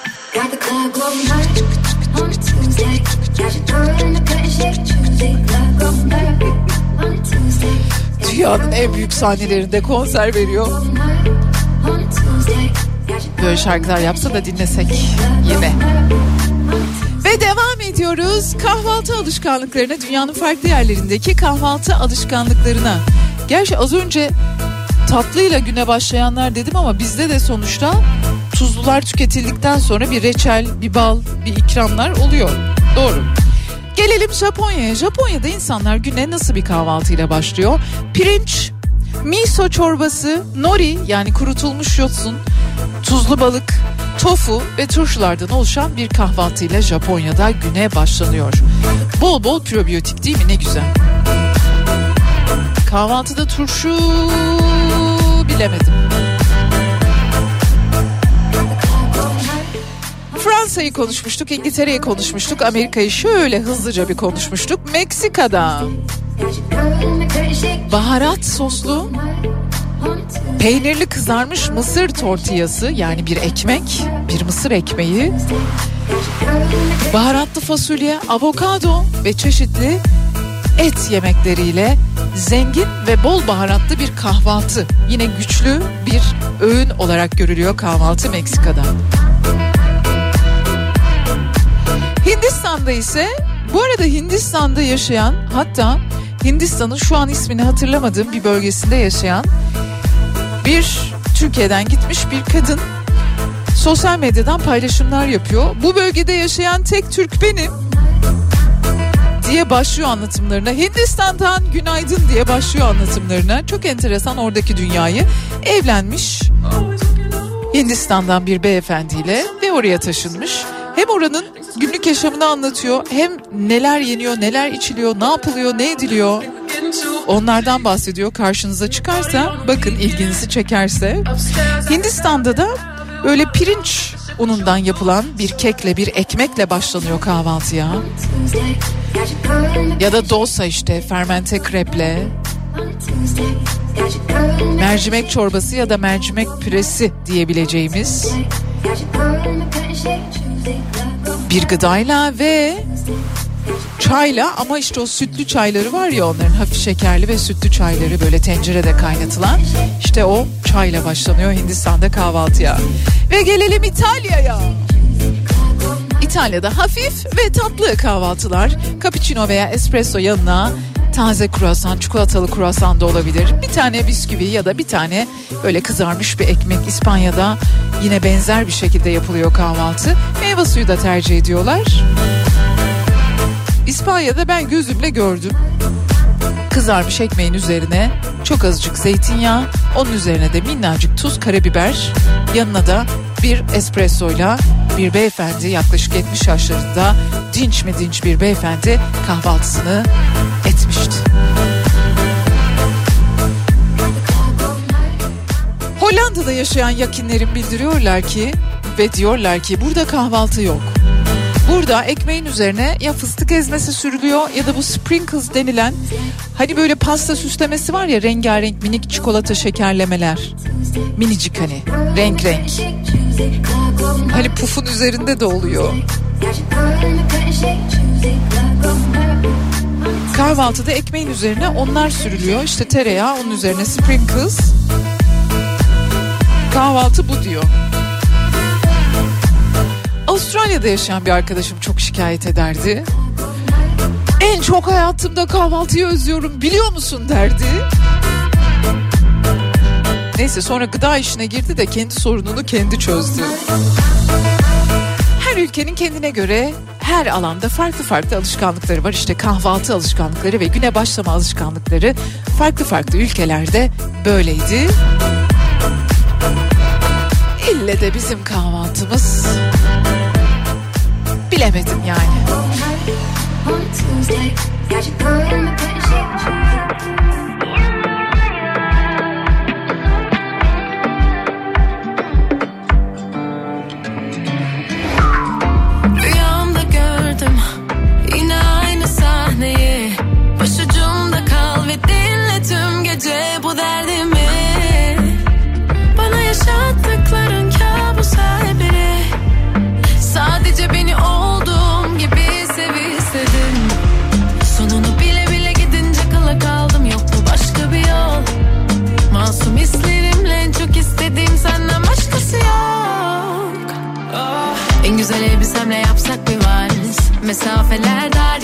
Dünyanın en büyük sahnelerinde konser veriyor. Böyle şarkılar yapsa da dinlesek yine. Ve devam ediyoruz kahvaltı alışkanlıklarına dünyanın farklı yerlerindeki kahvaltı alışkanlıklarına. Gerçi az önce tatlıyla güne başlayanlar dedim ama bizde de sonuçta tuzlular tüketildikten sonra bir reçel, bir bal, bir ikramlar oluyor. Doğru. Gelelim Japonya'ya. Japonya'da insanlar güne nasıl bir kahvaltıyla başlıyor? Pirinç, miso çorbası, nori yani kurutulmuş yosun, tuzlu balık, tofu ve turşulardan oluşan bir kahvaltıyla Japonya'da güne başlanıyor. Bol bol probiyotik değil mi ne güzel. Kahvaltıda turşu bilemedim. Fransa'yı konuşmuştuk, İngiltere'yi konuşmuştuk, Amerika'yı şöyle hızlıca bir konuşmuştuk. Meksika'da baharat soslu peynirli kızarmış mısır tortiyası yani bir ekmek, bir mısır ekmeği, baharatlı fasulye, avokado ve çeşitli et yemekleriyle zengin ve bol baharatlı bir kahvaltı. Yine güçlü bir öğün olarak görülüyor kahvaltı Meksika'da. Hindistan'da ise bu arada Hindistan'da yaşayan hatta Hindistan'ın şu an ismini hatırlamadığım bir bölgesinde yaşayan bir Türkiye'den gitmiş bir kadın sosyal medyadan paylaşımlar yapıyor. Bu bölgede yaşayan tek Türk benim diye başlıyor anlatımlarına. Hindistan'dan günaydın diye başlıyor anlatımlarına. Çok enteresan oradaki dünyayı. Evlenmiş Hindistan'dan bir beyefendiyle ve oraya taşınmış. Hem oranın günlük yaşamını anlatıyor hem neler yeniyor, neler içiliyor, ne yapılıyor, ne ediliyor. Onlardan bahsediyor karşınıza çıkarsa bakın ilginizi çekerse. Hindistan'da da böyle pirinç unundan yapılan bir kekle bir ekmekle başlanıyor kahvaltıya. Ya da dosa işte fermente kreple. Mercimek çorbası ya da mercimek püresi diyebileceğimiz bir gıdayla ve çayla ama işte o sütlü çayları var ya onların hafif şekerli ve sütlü çayları böyle tencerede kaynatılan işte o çayla başlanıyor Hindistan'da kahvaltıya. Ve gelelim İtalya'ya. İtalya'da hafif ve tatlı kahvaltılar. Cappuccino veya espresso yanına taze kruvasan, çikolatalı kruvasan da olabilir. Bir tane bisküvi ya da bir tane böyle kızarmış bir ekmek. İspanya'da yine benzer bir şekilde yapılıyor kahvaltı. Meyve suyu da tercih ediyorlar. İspanya'da ben gözümle gördüm. Kızarmış ekmeğin üzerine çok azıcık zeytinyağı, onun üzerine de minnacık tuz, karabiber, yanına da bir espressoyla bir beyefendi yaklaşık 70 yaşlarında dinç mi dinç bir beyefendi kahvaltısını etmişti. Hollanda'da yaşayan yakinlerin bildiriyorlar ki ve diyorlar ki burada kahvaltı yok. Burada ekmeğin üzerine ya fıstık ezmesi sürülüyor ya da bu sprinkles denilen hani böyle pasta süslemesi var ya rengarenk minik çikolata şekerlemeler. Minicik hani renk renk. Hani pufun üzerinde de oluyor. Kahvaltıda ekmeğin üzerine onlar sürülüyor. İşte tereyağı onun üzerine sprinkles. Kahvaltı bu diyor. Avustralya'da yaşayan bir arkadaşım çok şikayet ederdi. En çok hayatımda kahvaltıyı özlüyorum biliyor musun derdi. Neyse sonra gıda işine girdi de kendi sorununu kendi çözdü. Her ülkenin kendine göre her alanda farklı farklı alışkanlıkları var. İşte kahvaltı alışkanlıkları ve güne başlama alışkanlıkları farklı farklı ülkelerde böyleydi. İlle de bizim kahvaltımız bilemedim yani. Gördüm yine aynı sahneyi Başucumda kal ve dinle gece bu derdimi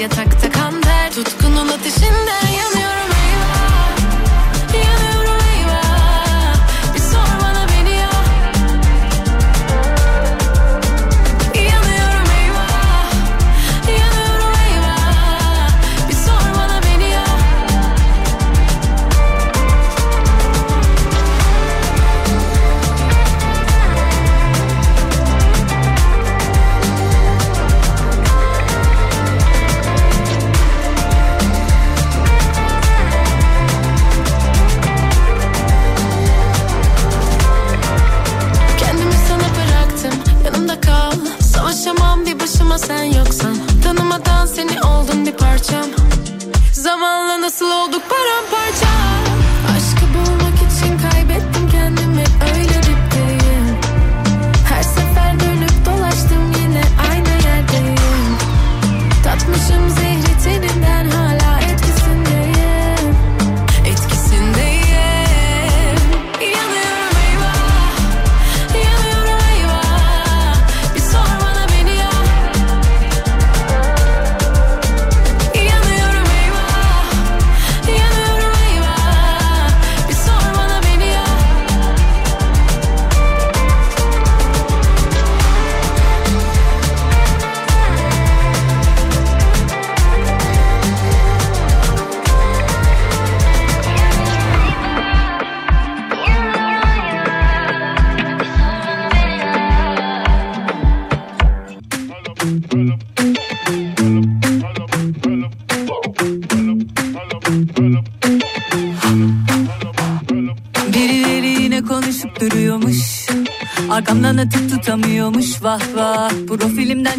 где так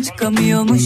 çıkamıyormuş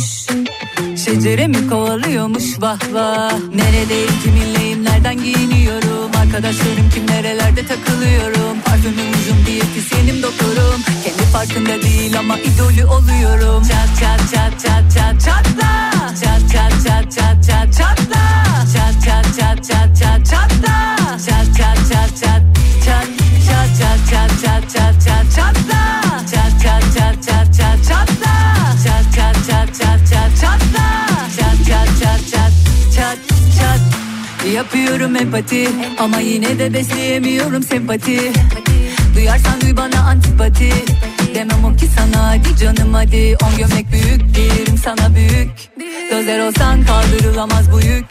empati. Ama yine de besleyemiyorum sempati. Duyarsan duy bana antipati. Demem o ki sana hadi canım hadi. On gömlek büyük değilim sana büyük. Dozer olsan kaldırılamaz bu yük.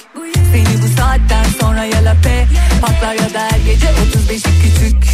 Seni bu saatten sonra ya lape Patlar ya da her gece 35'i küçük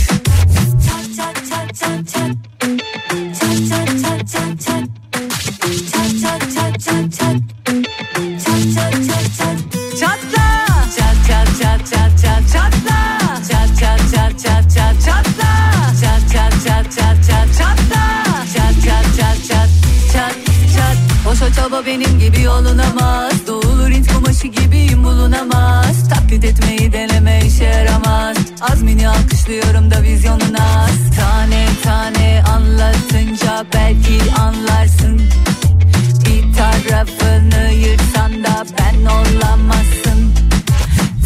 Alkışlıyorum da vizyonun az Tane tane anlatınca belki anlarsın. Bir tarafını yırtsan da ben olamazsın.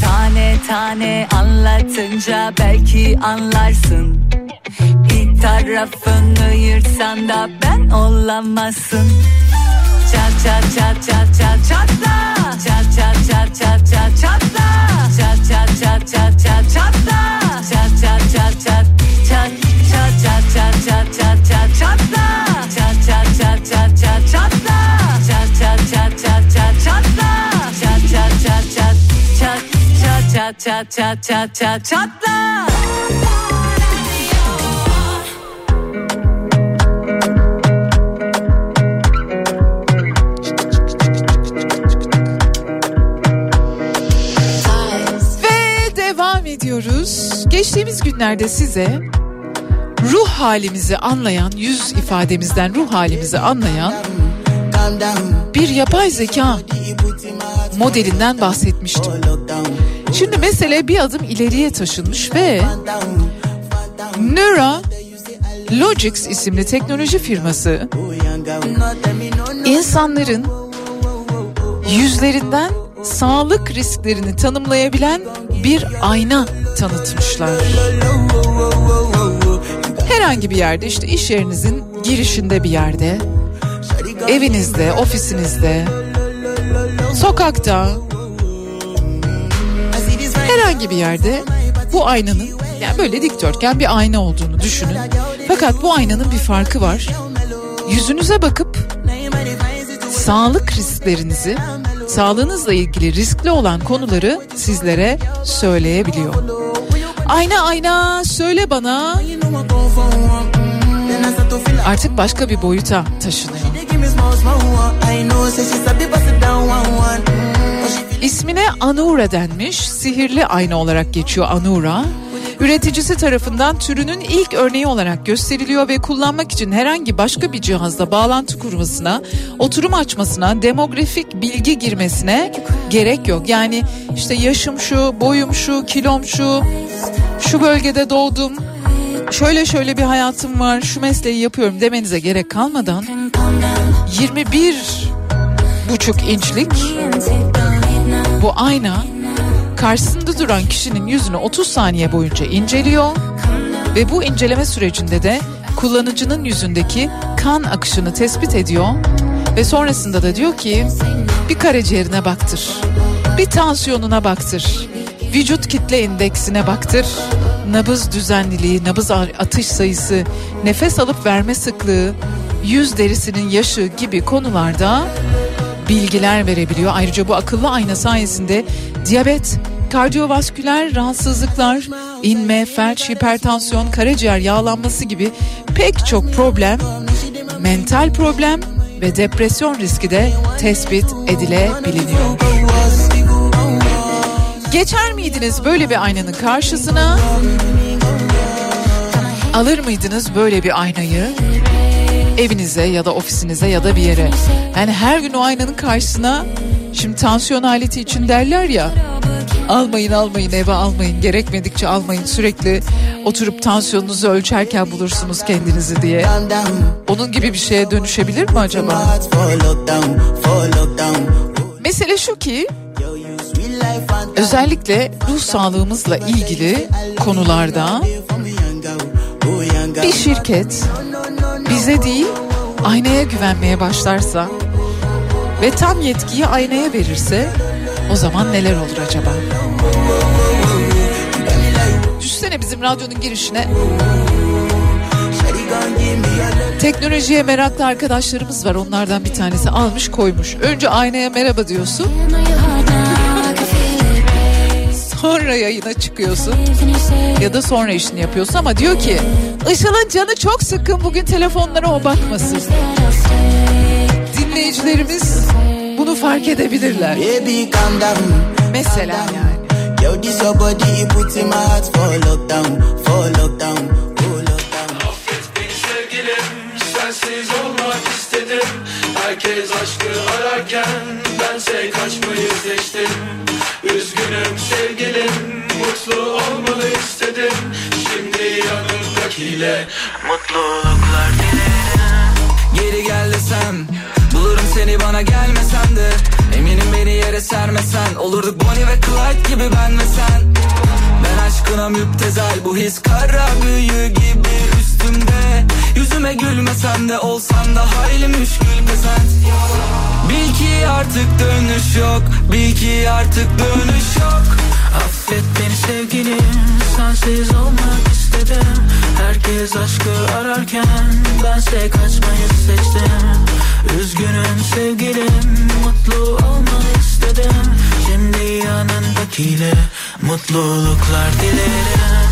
Tane tane anlatınca belki anlarsın. Bir tarafını yırtsan da ben olamazsın. Çat çat çat çat çat çatla. Çat çat çat çat çat çatla. Çat çat çat çat çat çat çat çat çat çat çatla devam ediyoruz. Geçtiğimiz günlerde size ruh halimizi anlayan, yüz ifademizden ruh halimizi anlayan bir yapay zeka modelinden bahsetmiştim. Şimdi mesele bir adım ileriye taşınmış ve Neura Logics isimli teknoloji firması insanların yüzlerinden sağlık risklerini tanımlayabilen bir ayna tanıtmışlar. Herhangi bir yerde işte iş yerinizin girişinde bir yerde, evinizde, ofisinizde, Sokakta, herhangi bir yerde bu aynanın yani böyle dikdörtgen bir ayna olduğunu düşünün. Fakat bu aynanın bir farkı var. Yüzünüze bakıp sağlık risklerinizi, sağlığınızla ilgili riskli olan konuları sizlere söyleyebiliyor. Ayna ayna söyle bana. Artık başka bir boyuta taşınıyor. İsmine Anura denmiş. Sihirli ayna olarak geçiyor Anura. Üreticisi tarafından türünün ilk örneği olarak gösteriliyor ve kullanmak için herhangi başka bir cihazla bağlantı kurmasına, oturum açmasına, demografik bilgi girmesine gerek yok. Yani işte yaşım şu, boyum şu, kilom şu, şu bölgede doğdum, şöyle şöyle bir hayatım var, şu mesleği yapıyorum demenize gerek kalmadan 21 buçuk inçlik bu ayna karşısında duran kişinin yüzünü 30 saniye boyunca inceliyor ve bu inceleme sürecinde de kullanıcının yüzündeki kan akışını tespit ediyor ve sonrasında da diyor ki bir karaciğerine baktır, bir tansiyonuna baktır, vücut kitle indeksine baktır, nabız düzenliliği, nabız atış sayısı, nefes alıp verme sıklığı, yüz derisinin yaşı gibi konularda bilgiler verebiliyor. Ayrıca bu akıllı ayna sayesinde diyabet, kardiyovasküler rahatsızlıklar, inme, felç, hipertansiyon, karaciğer yağlanması gibi pek çok problem, mental problem ve depresyon riski de tespit edilebiliyor. Geçer miydiniz böyle bir aynanın karşısına? Alır mıydınız böyle bir aynayı? Evinize ya da ofisinize ya da bir yere. Yani her gün o aynanın karşısına şimdi tansiyon aleti için derler ya almayın almayın eve almayın gerekmedikçe almayın sürekli oturup tansiyonunuzu ölçerken bulursunuz kendinizi diye. Onun gibi bir şeye dönüşebilir mi acaba? Mesele şu ki özellikle ruh sağlığımızla ilgili konularda bir şirket bize değil aynaya güvenmeye başlarsa ve tam yetkiyi aynaya verirse o zaman neler olur acaba? Düşsene bizim radyonun girişine Teknolojiye meraklı arkadaşlarımız var. Onlardan bir tanesi almış koymuş. Önce aynaya merhaba diyorsun. Sonra yayına çıkıyorsun. Ya da sonra işini yapıyorsun ama diyor ki Işıl'ın canı çok sıkkın bugün telefonlara o bakmasın. Dinleyicilerimiz bunu fark edebilirler. Mesela yani. Sevgilim Sensiz olmak istedim Herkes aşkı ararken Bense kaçmayı seçtim Üzgünüm sevgilim Mutlu olmalı istedim. Şimdi yanımdakiyle Mutluluklar Geri gel desem Bulurum seni bana gelmesen de. Eminim beni yere sermesen Olurduk Bonnie ve Clyde gibi ben ve sen Ben aşkına müptezel Bu his kara büyü gibi üstümde. Yüzüme gülmesen de olsan da hayli müşkül pesent Bil ki artık dönüş yok Bil ki artık dönüş yok. Affet beni sevgilim Sensiz olmak istedim. Herkes aşkı ararken Bense kaçmayı seçtim. Üzgünüm sevgilim Mutlu olmak istedim Şimdi yanındakiyle Mutluluklar dilerim.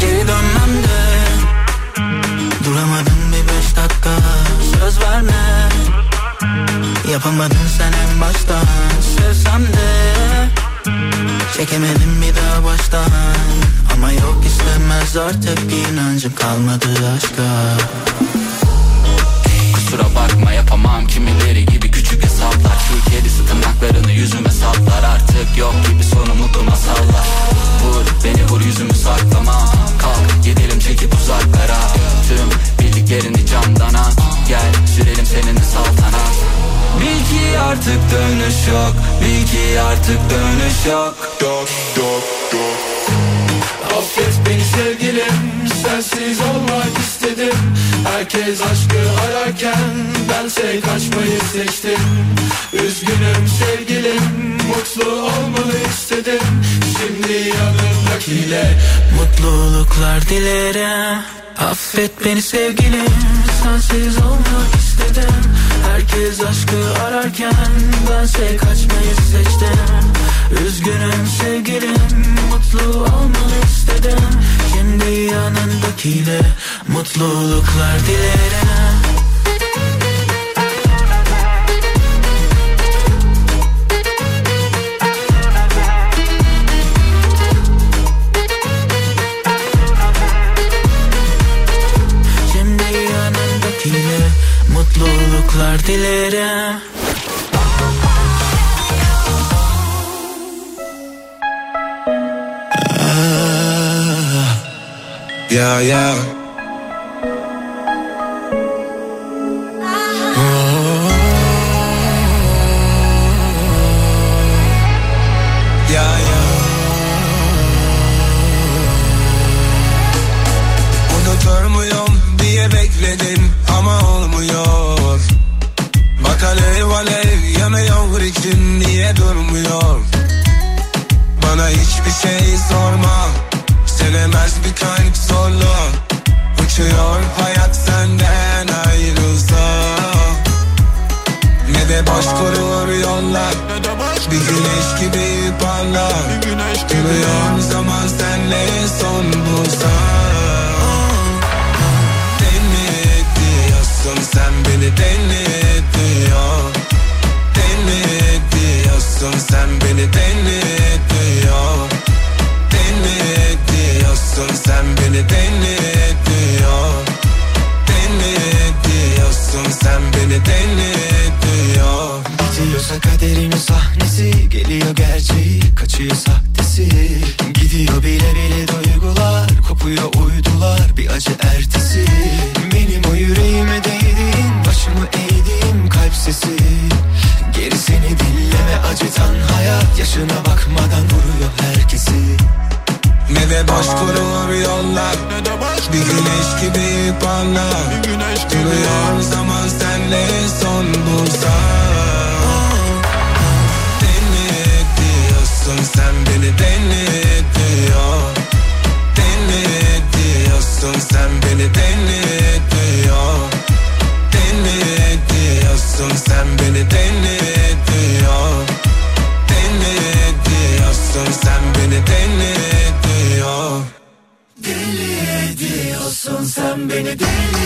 Geri dönmem de bir beş dakika. Söz verme. Yapamadın sen en baştan. Sevsem de Çekemedim bir daha baştan. Ama yok istemez artık inancım kalmadı aşka artık dönüş yok. Bil ki artık dönüş yok. Yok yok yok Affet beni sevgilim sensiz olmak istedim. Herkes aşkı ararken bense kaçmayı seçtim. Üzgünüm sevgilim mutlu olmanı istedim. Şimdi yanımdakiyle mutluluklar dilerim Affet beni sevgilim. Sensiz olmak istedim. Herkes aşkı ararken bense kaçmayı seçtim Üzgünüm sevgilim mutlu olmanı istedim. Şimdi yanındakiyle mutluluklar dilerim. Şimdi yanındakiyle mutluluklar dilerim yeah. Yeah, deli diyor Deli diyorsun sen beni. Deli diyor Deli diyorsun sen beni. Deli diyor Deli diyorsun sen beni. Deli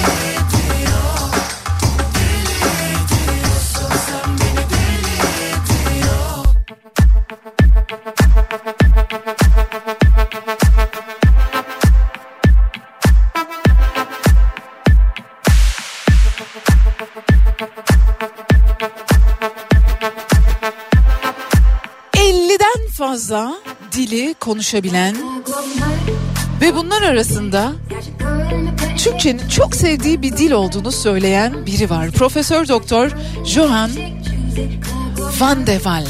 dili konuşabilen ve bunlar arasında Türkçenin çok sevdiği bir dil olduğunu söyleyen biri var. Profesör Doktor Johan van de Waal.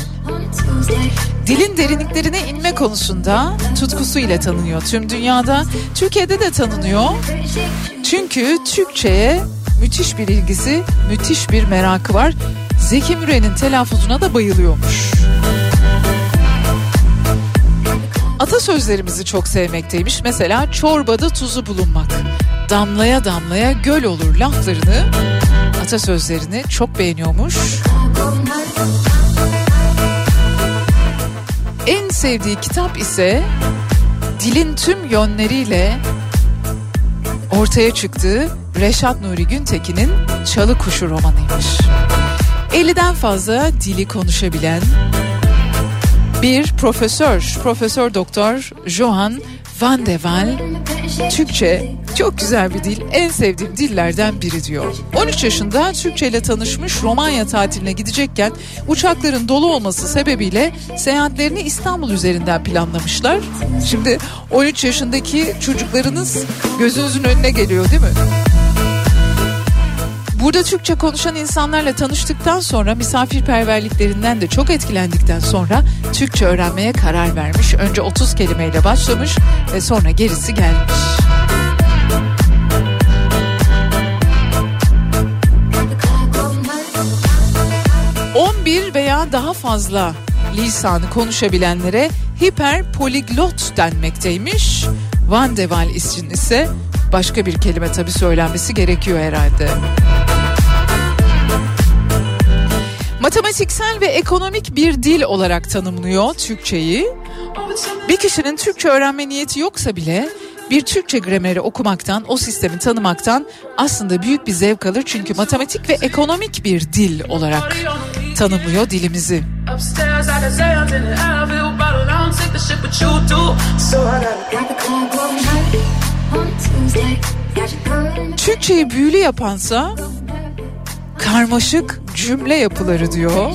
Dilin derinliklerine inme konusunda tutkusuyla tanınıyor tüm dünyada. Türkiye'de de tanınıyor. Çünkü Türkçe'ye müthiş bir ilgisi, müthiş bir merakı var. Zeki Müren'in telaffuzuna da bayılıyormuş. Atasözlerimizi çok sevmekteymiş. Mesela çorbada tuzu bulunmak. Damlaya damlaya göl olur laflarını, atasözlerini çok beğeniyormuş. En sevdiği kitap ise dilin tüm yönleriyle ortaya çıktığı Reşat Nuri Güntekin'in Çalı Kuşu romanıymış. 50'den fazla dili konuşabilen bir profesör, Profesör Doktor Johan van de Waal Türkçe çok güzel bir dil, en sevdiğim dillerden biri diyor. 13 yaşında Türkçe ile tanışmış Romanya tatiline gidecekken uçakların dolu olması sebebiyle seyahatlerini İstanbul üzerinden planlamışlar. Şimdi 13 yaşındaki çocuklarınız gözünüzün önüne geliyor değil mi? Burada Türkçe konuşan insanlarla tanıştıktan sonra misafirperverliklerinden de çok etkilendikten sonra Türkçe öğrenmeye karar vermiş. Önce 30 kelimeyle başlamış ve sonra gerisi gelmiş. ...11 veya daha fazla lisanı konuşabilenlere hiperpoliglot denmekteymiş. Van de Waal için ise başka bir kelime tabii söylenmesi gerekiyor herhalde. Matematiksel ve ekonomik bir dil olarak tanımlıyor Türkçeyi. Bir kişinin Türkçe öğrenme niyeti yoksa bile bir Türkçe grameri okumaktan, o sistemi tanımaktan aslında büyük bir zevk alır. Çünkü matematik ve ekonomik bir dil olarak tanımlıyor dilimizi. Türkçeyi büyülü yapansa karmaşık cümle yapıları diyor.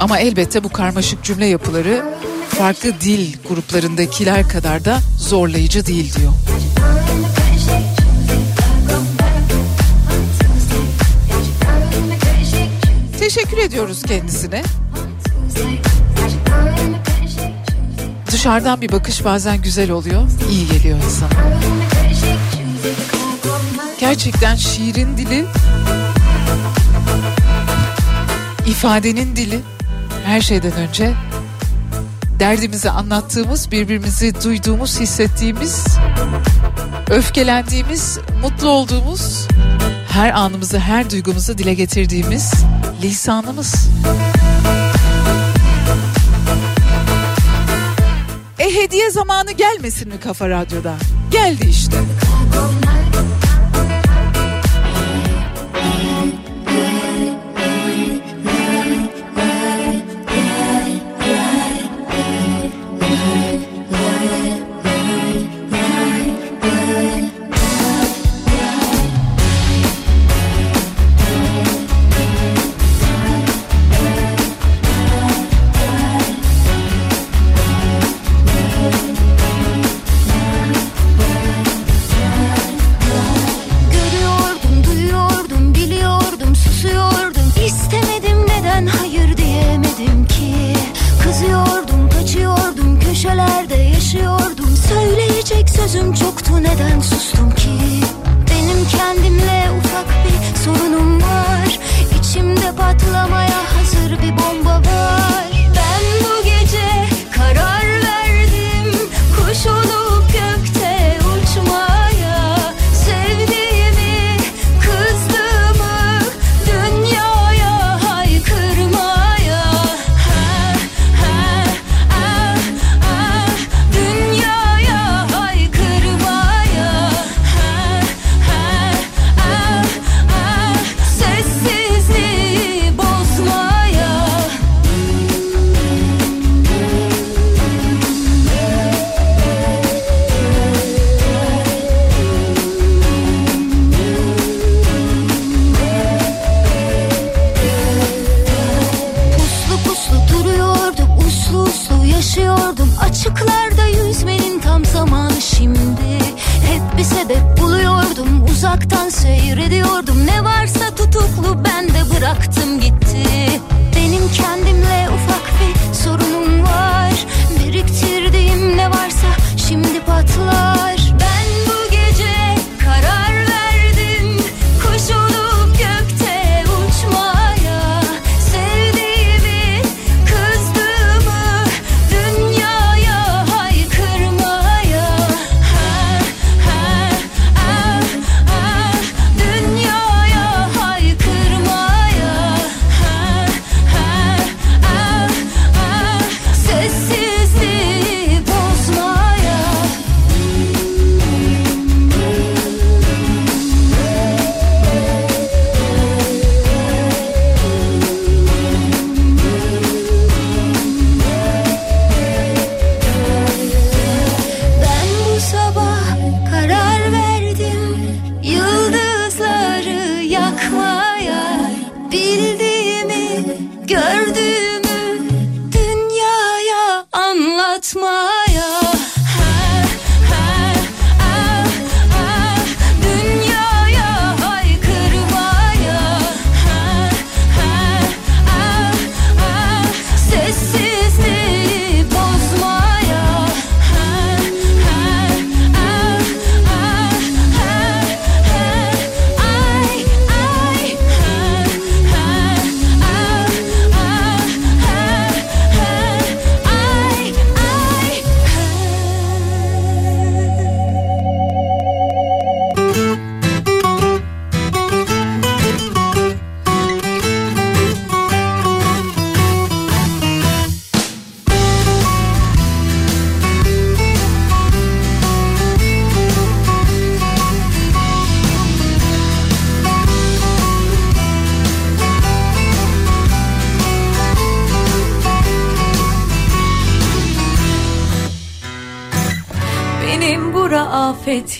Ama elbette bu karmaşık cümle yapıları farklı dil gruplarındakiler kadar da zorlayıcı değil diyor. Teşekkür ediyoruz kendisine. Dışarıdan bir bakış bazen güzel oluyor, iyi geliyor insana. Gerçekten şiirin dili, ifadenin dili, her şeyden önce derdimizi anlattığımız, birbirimizi duyduğumuz, hissettiğimiz, öfkelendiğimiz, mutlu olduğumuz, her anımızı, her duygumuzu dile getirdiğimiz lisanımız. Hediye zamanı gelmesin mi Kafa Radyo'da? Geldi işte.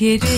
yeteri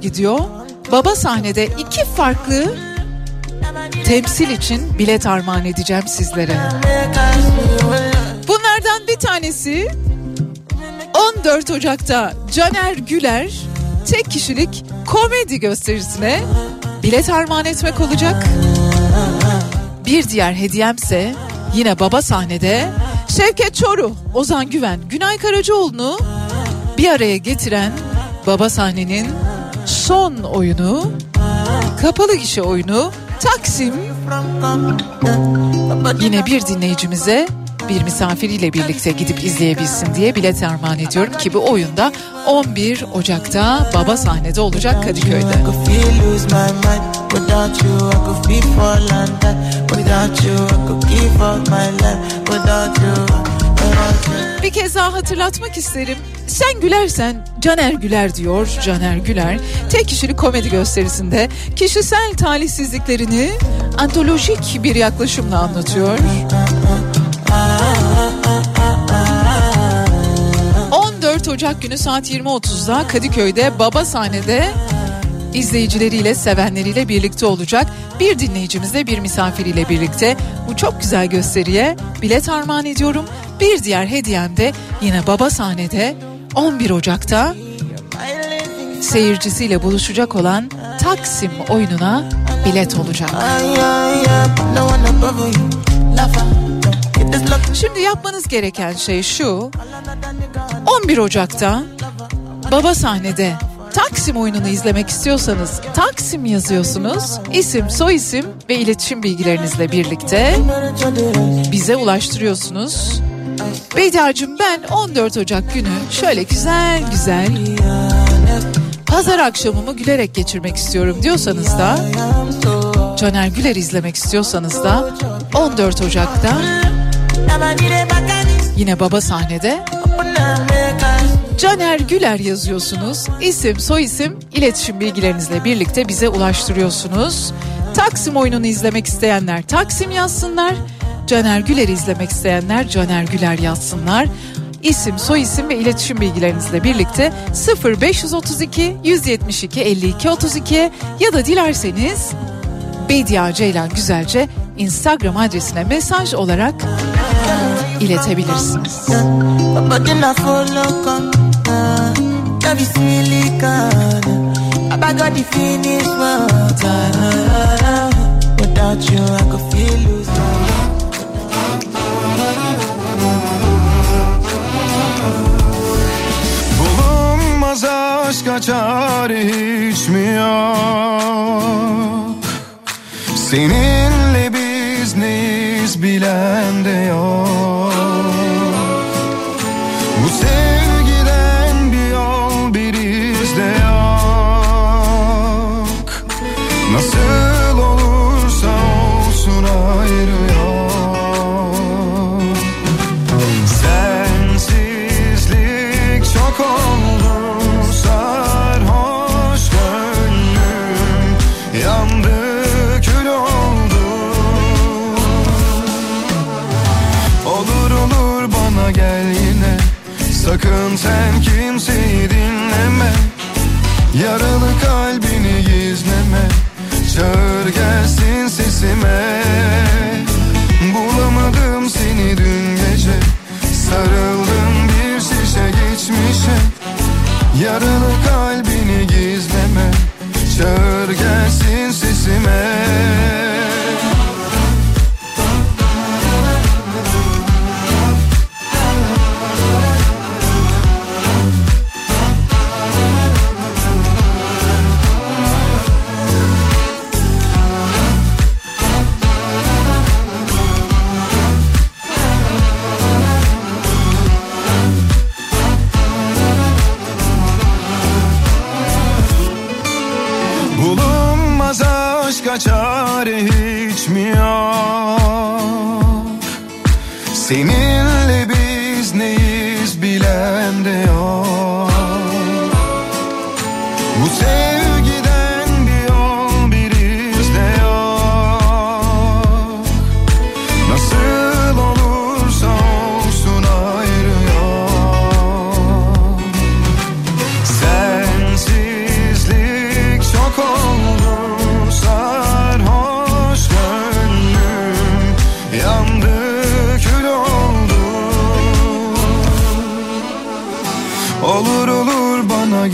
gidiyor. Baba sahnede iki farklı temsil için bilet armağan edeceğim sizlere. Bunlardan bir tanesi 14 Ocak'ta Caner Güler tek kişilik komedi gösterisine bilet armağan etmek olacak. Bir diğer hediyemse yine baba sahnede Şevket Çoruh, Ozan Güven, Günay Karacaoğlu'nu bir araya getiren baba sahnenin son oyunu kapalı gişe oyunu Taksim. Yine bir dinleyicimize bir misafiriyle birlikte gidip izleyebilsin diye bilet armağan ediyorum ki bu oyunda 11 Ocak'ta baba sahnede olacak Kadıköy'de. Bir kez daha hatırlatmak isterim. Sen gülersen Caner Güler diyor Caner Güler. Tek kişilik komedi gösterisinde kişisel talihsizliklerini antolojik bir yaklaşımla anlatıyor. 14 Ocak günü saat 20.30'da Kadıköy'de Baba sahnede izleyicileriyle, sevenleriyle birlikte olacak. Bir dinleyicimizle, bir misafiriyle birlikte bu çok güzel gösteriye bilet armağan ediyorum. Bir diğer hediyem de yine Baba sahnede 11 Ocak'ta seyircisiyle buluşacak olan Taksim oyununa bilet olacak. Şimdi yapmanız gereken şey şu. 11 Ocak'ta Baba sahnede Taksim oyununu izlemek istiyorsanız Taksim yazıyorsunuz. İsim, soyisim ve iletişim bilgilerinizle birlikte bize ulaştırıyorsunuz. Beydar'cığım ben 14 Ocak günü şöyle güzel güzel pazar akşamımı gülerek geçirmek istiyorum diyorsanız da Caner Güler izlemek istiyorsanız da 14 Ocak'ta yine baba sahnede Caner Güler yazıyorsunuz. İsim, soyisim, iletişim bilgilerinizle birlikte bize ulaştırıyorsunuz. Taksim oyununu izlemek isteyenler Taksim yazsınlar. Caner Güler'i izlemek isteyenler Caner Güler yazsınlar. İsim, soyisim ve iletişim bilgilerinizle birlikte 0532 172 52 32 ya da dilerseniz Bediye Ceylan Güzelce Instagram adresine mesaj olarak iletebilirsiniz. Without you I could feel lose Bulunmaz aşka çare hiç mi yok? Seninle biz neyiz bilen de yok Yaralı kalbini gizleme Çağır gelsin sesime. Bulamadım seni dün gece Sarıldım bir şişe geçmişe. Yaralı kalbini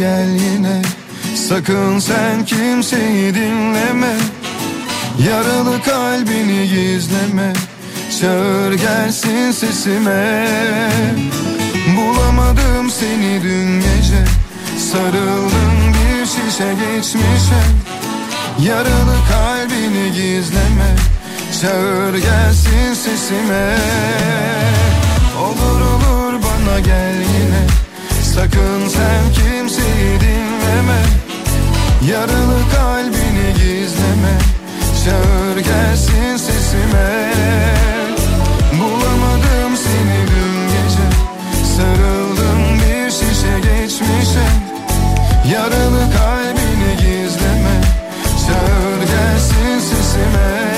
gel yine. Sakın sen kimseyi dinleme. Yaralı kalbini gizleme. Çağır gelsin sesime. Bulamadım seni dün gece. Sarıldım bir şişe geçmişe. Yaralı kalbini gizleme. Çağır gelsin sesime. Olur olur bana gel yine Sakın sen kimseyi dinleme. Yaralı kalbini gizleme. Çağır gelsin sesime. Bulamadım seni dün gece. Sarıldım bir şişe geçmişe. Yaralı kalbini gizleme. Çağır gelsin sesime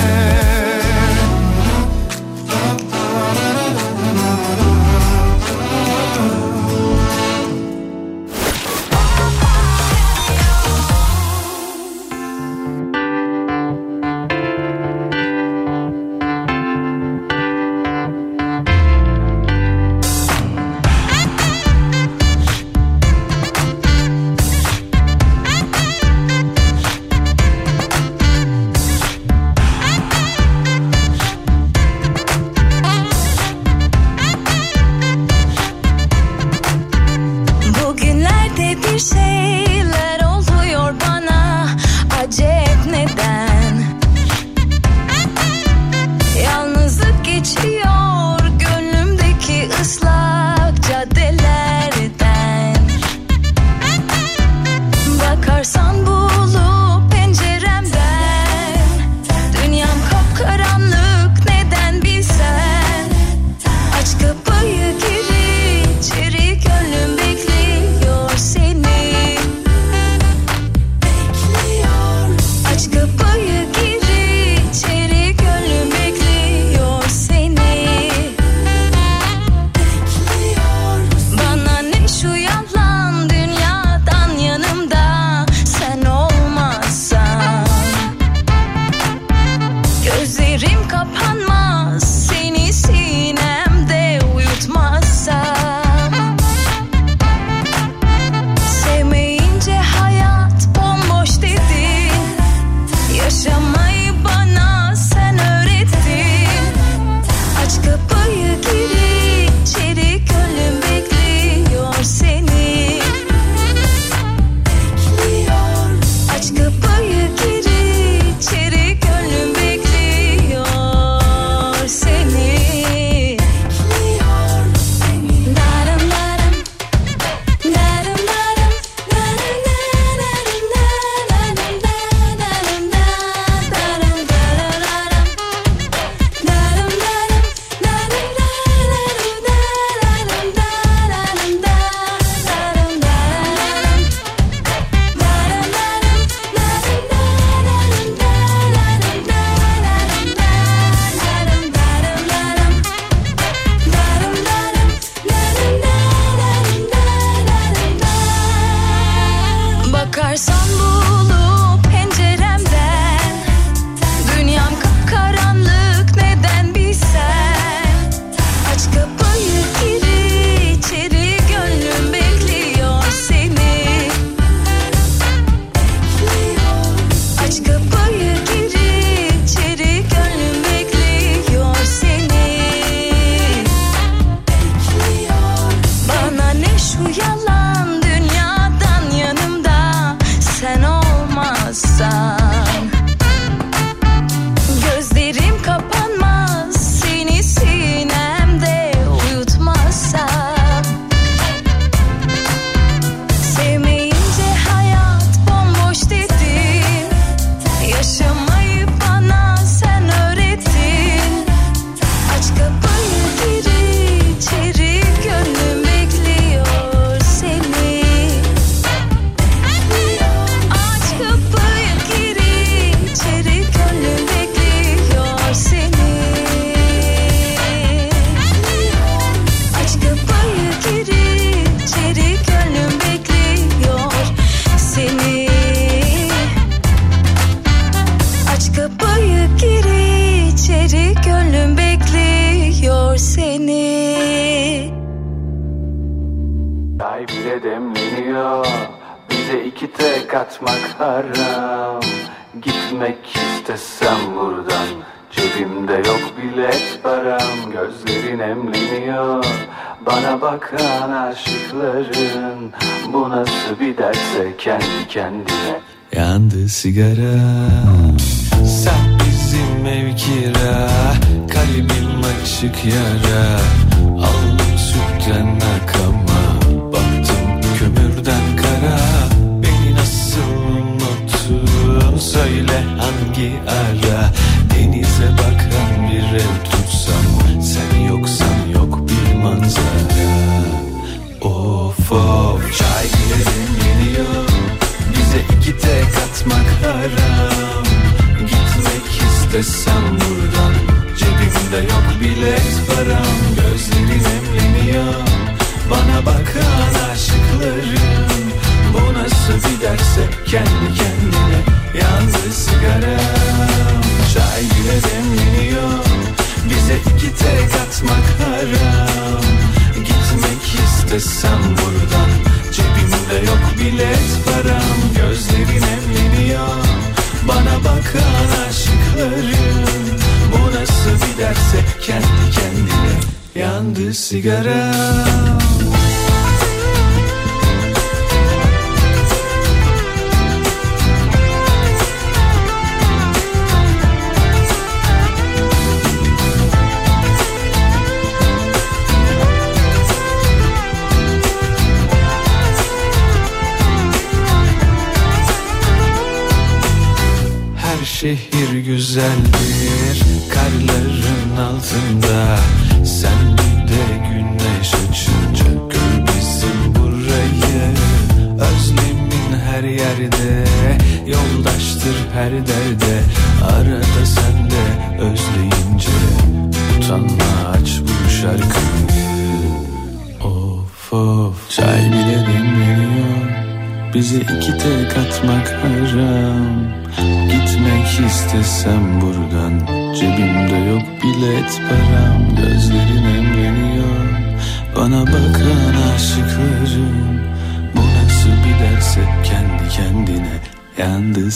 giderse kendi kendine yandı sigara.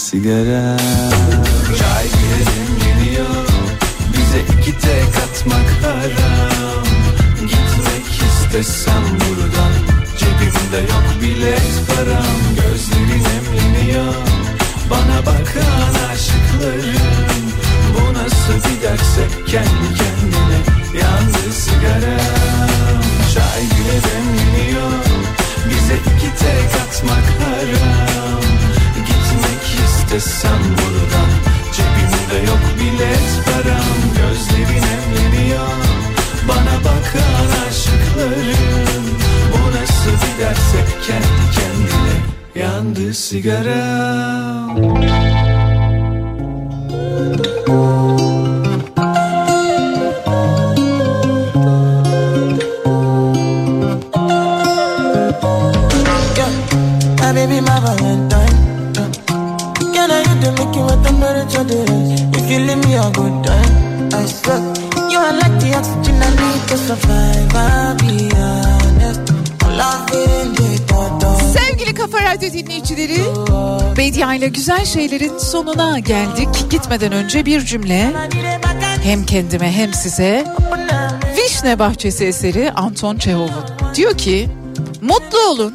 cigarette güzel şeylerin sonuna geldik. Gitmeden önce bir cümle hem kendime hem size Vişne Bahçesi eseri Anton Çehov'un. Diyor ki mutlu olun,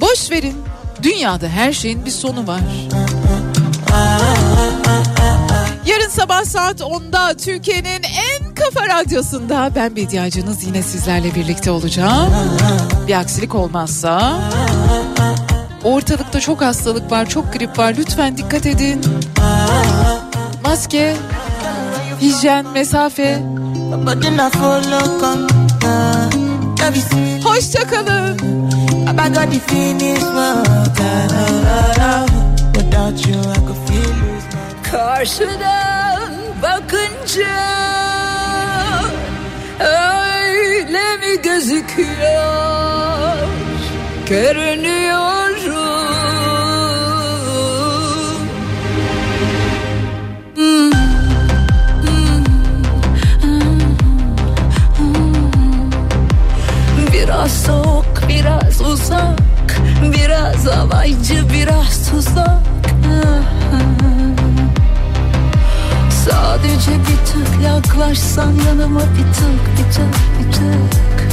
boş verin. Dünyada her şeyin bir sonu var. Yarın sabah saat 10'da Türkiye'nin en kafa radyosunda ben bir ihtiyacınız yine sizlerle birlikte olacağım. Bir aksilik olmazsa Ortalıkta çok hastalık var, çok grip var. Lütfen dikkat edin. Maske, hijyen, mesafe. Hoşçakalın. Karşıdan bakınca öyle mi gözüküyor? Görünüyor uzak Biraz alaycı biraz tuzak. Sadece bir tık yaklaşsan yanıma bir tık bir tık bir tık.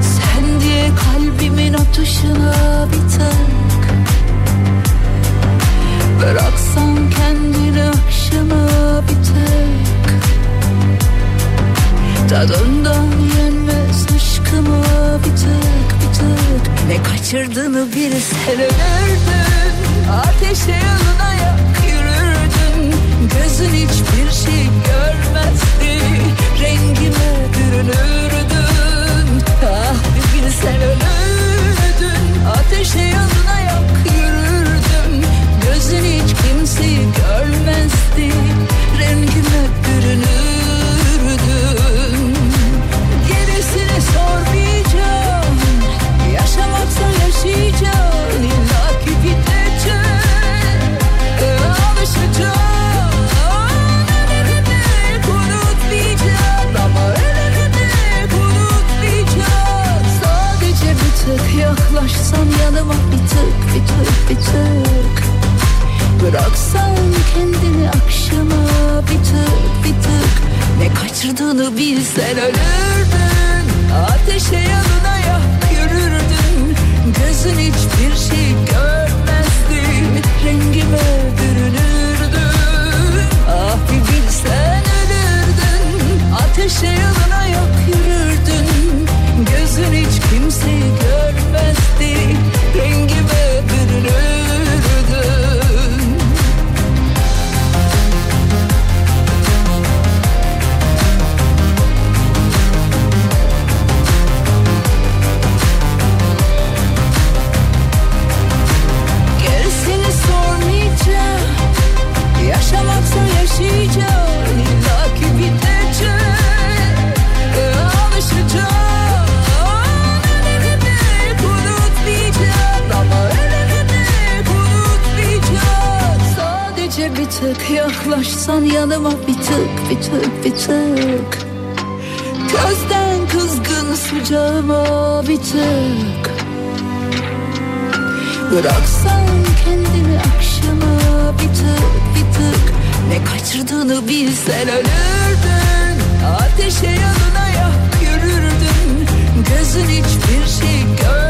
Sen diye kalbimin atışına bir tık. Bıraksan kendini akşama bir tık. Tadından yenmez aşkıma bir tık bir tık Ne kaçırdığını bilsen ölürdün Ateşe yanına yak yürürdün. Gözün hiçbir şey görmezdi. Rengime bürünürdün. Ah bir bilsen ölürdün. Ateşe yanına yak yürürdüm Gözün hiç kimseyi görmezdi. Rengime bürünürdün. Gerisini sormayacağım yaklaşsan yanıma bir tık bir tık bir tık. Bıraksan kendini akşama bir tık bir tık. Ne kaçırdığını bilsen ölürdün. Ateşe yanına yak Gözün hiçbir şey görmezdi. Rengime bürünürdün Ah bir bilsen ölürdün. Ateşe yanına yak yürürdün. Gözün hiç kimseyi görmezdi. Rengime bürünürdün Yaşamaksa yaşayacağım. İlla ki bitecek. Alışacağım. Ölümü unutmayacağım Ama ölümü unutmayacağım Sadece bir tık yaklaşsan yanıma bir tık bir tık bir tık. Gözden kızgın sıcağıma bir tık. Bıraksan kendini akşama bir tık ve kaçırdığını bilsen ölürdün. Ateşe yanına yak yürürdün. Gözün hiçbir şey gör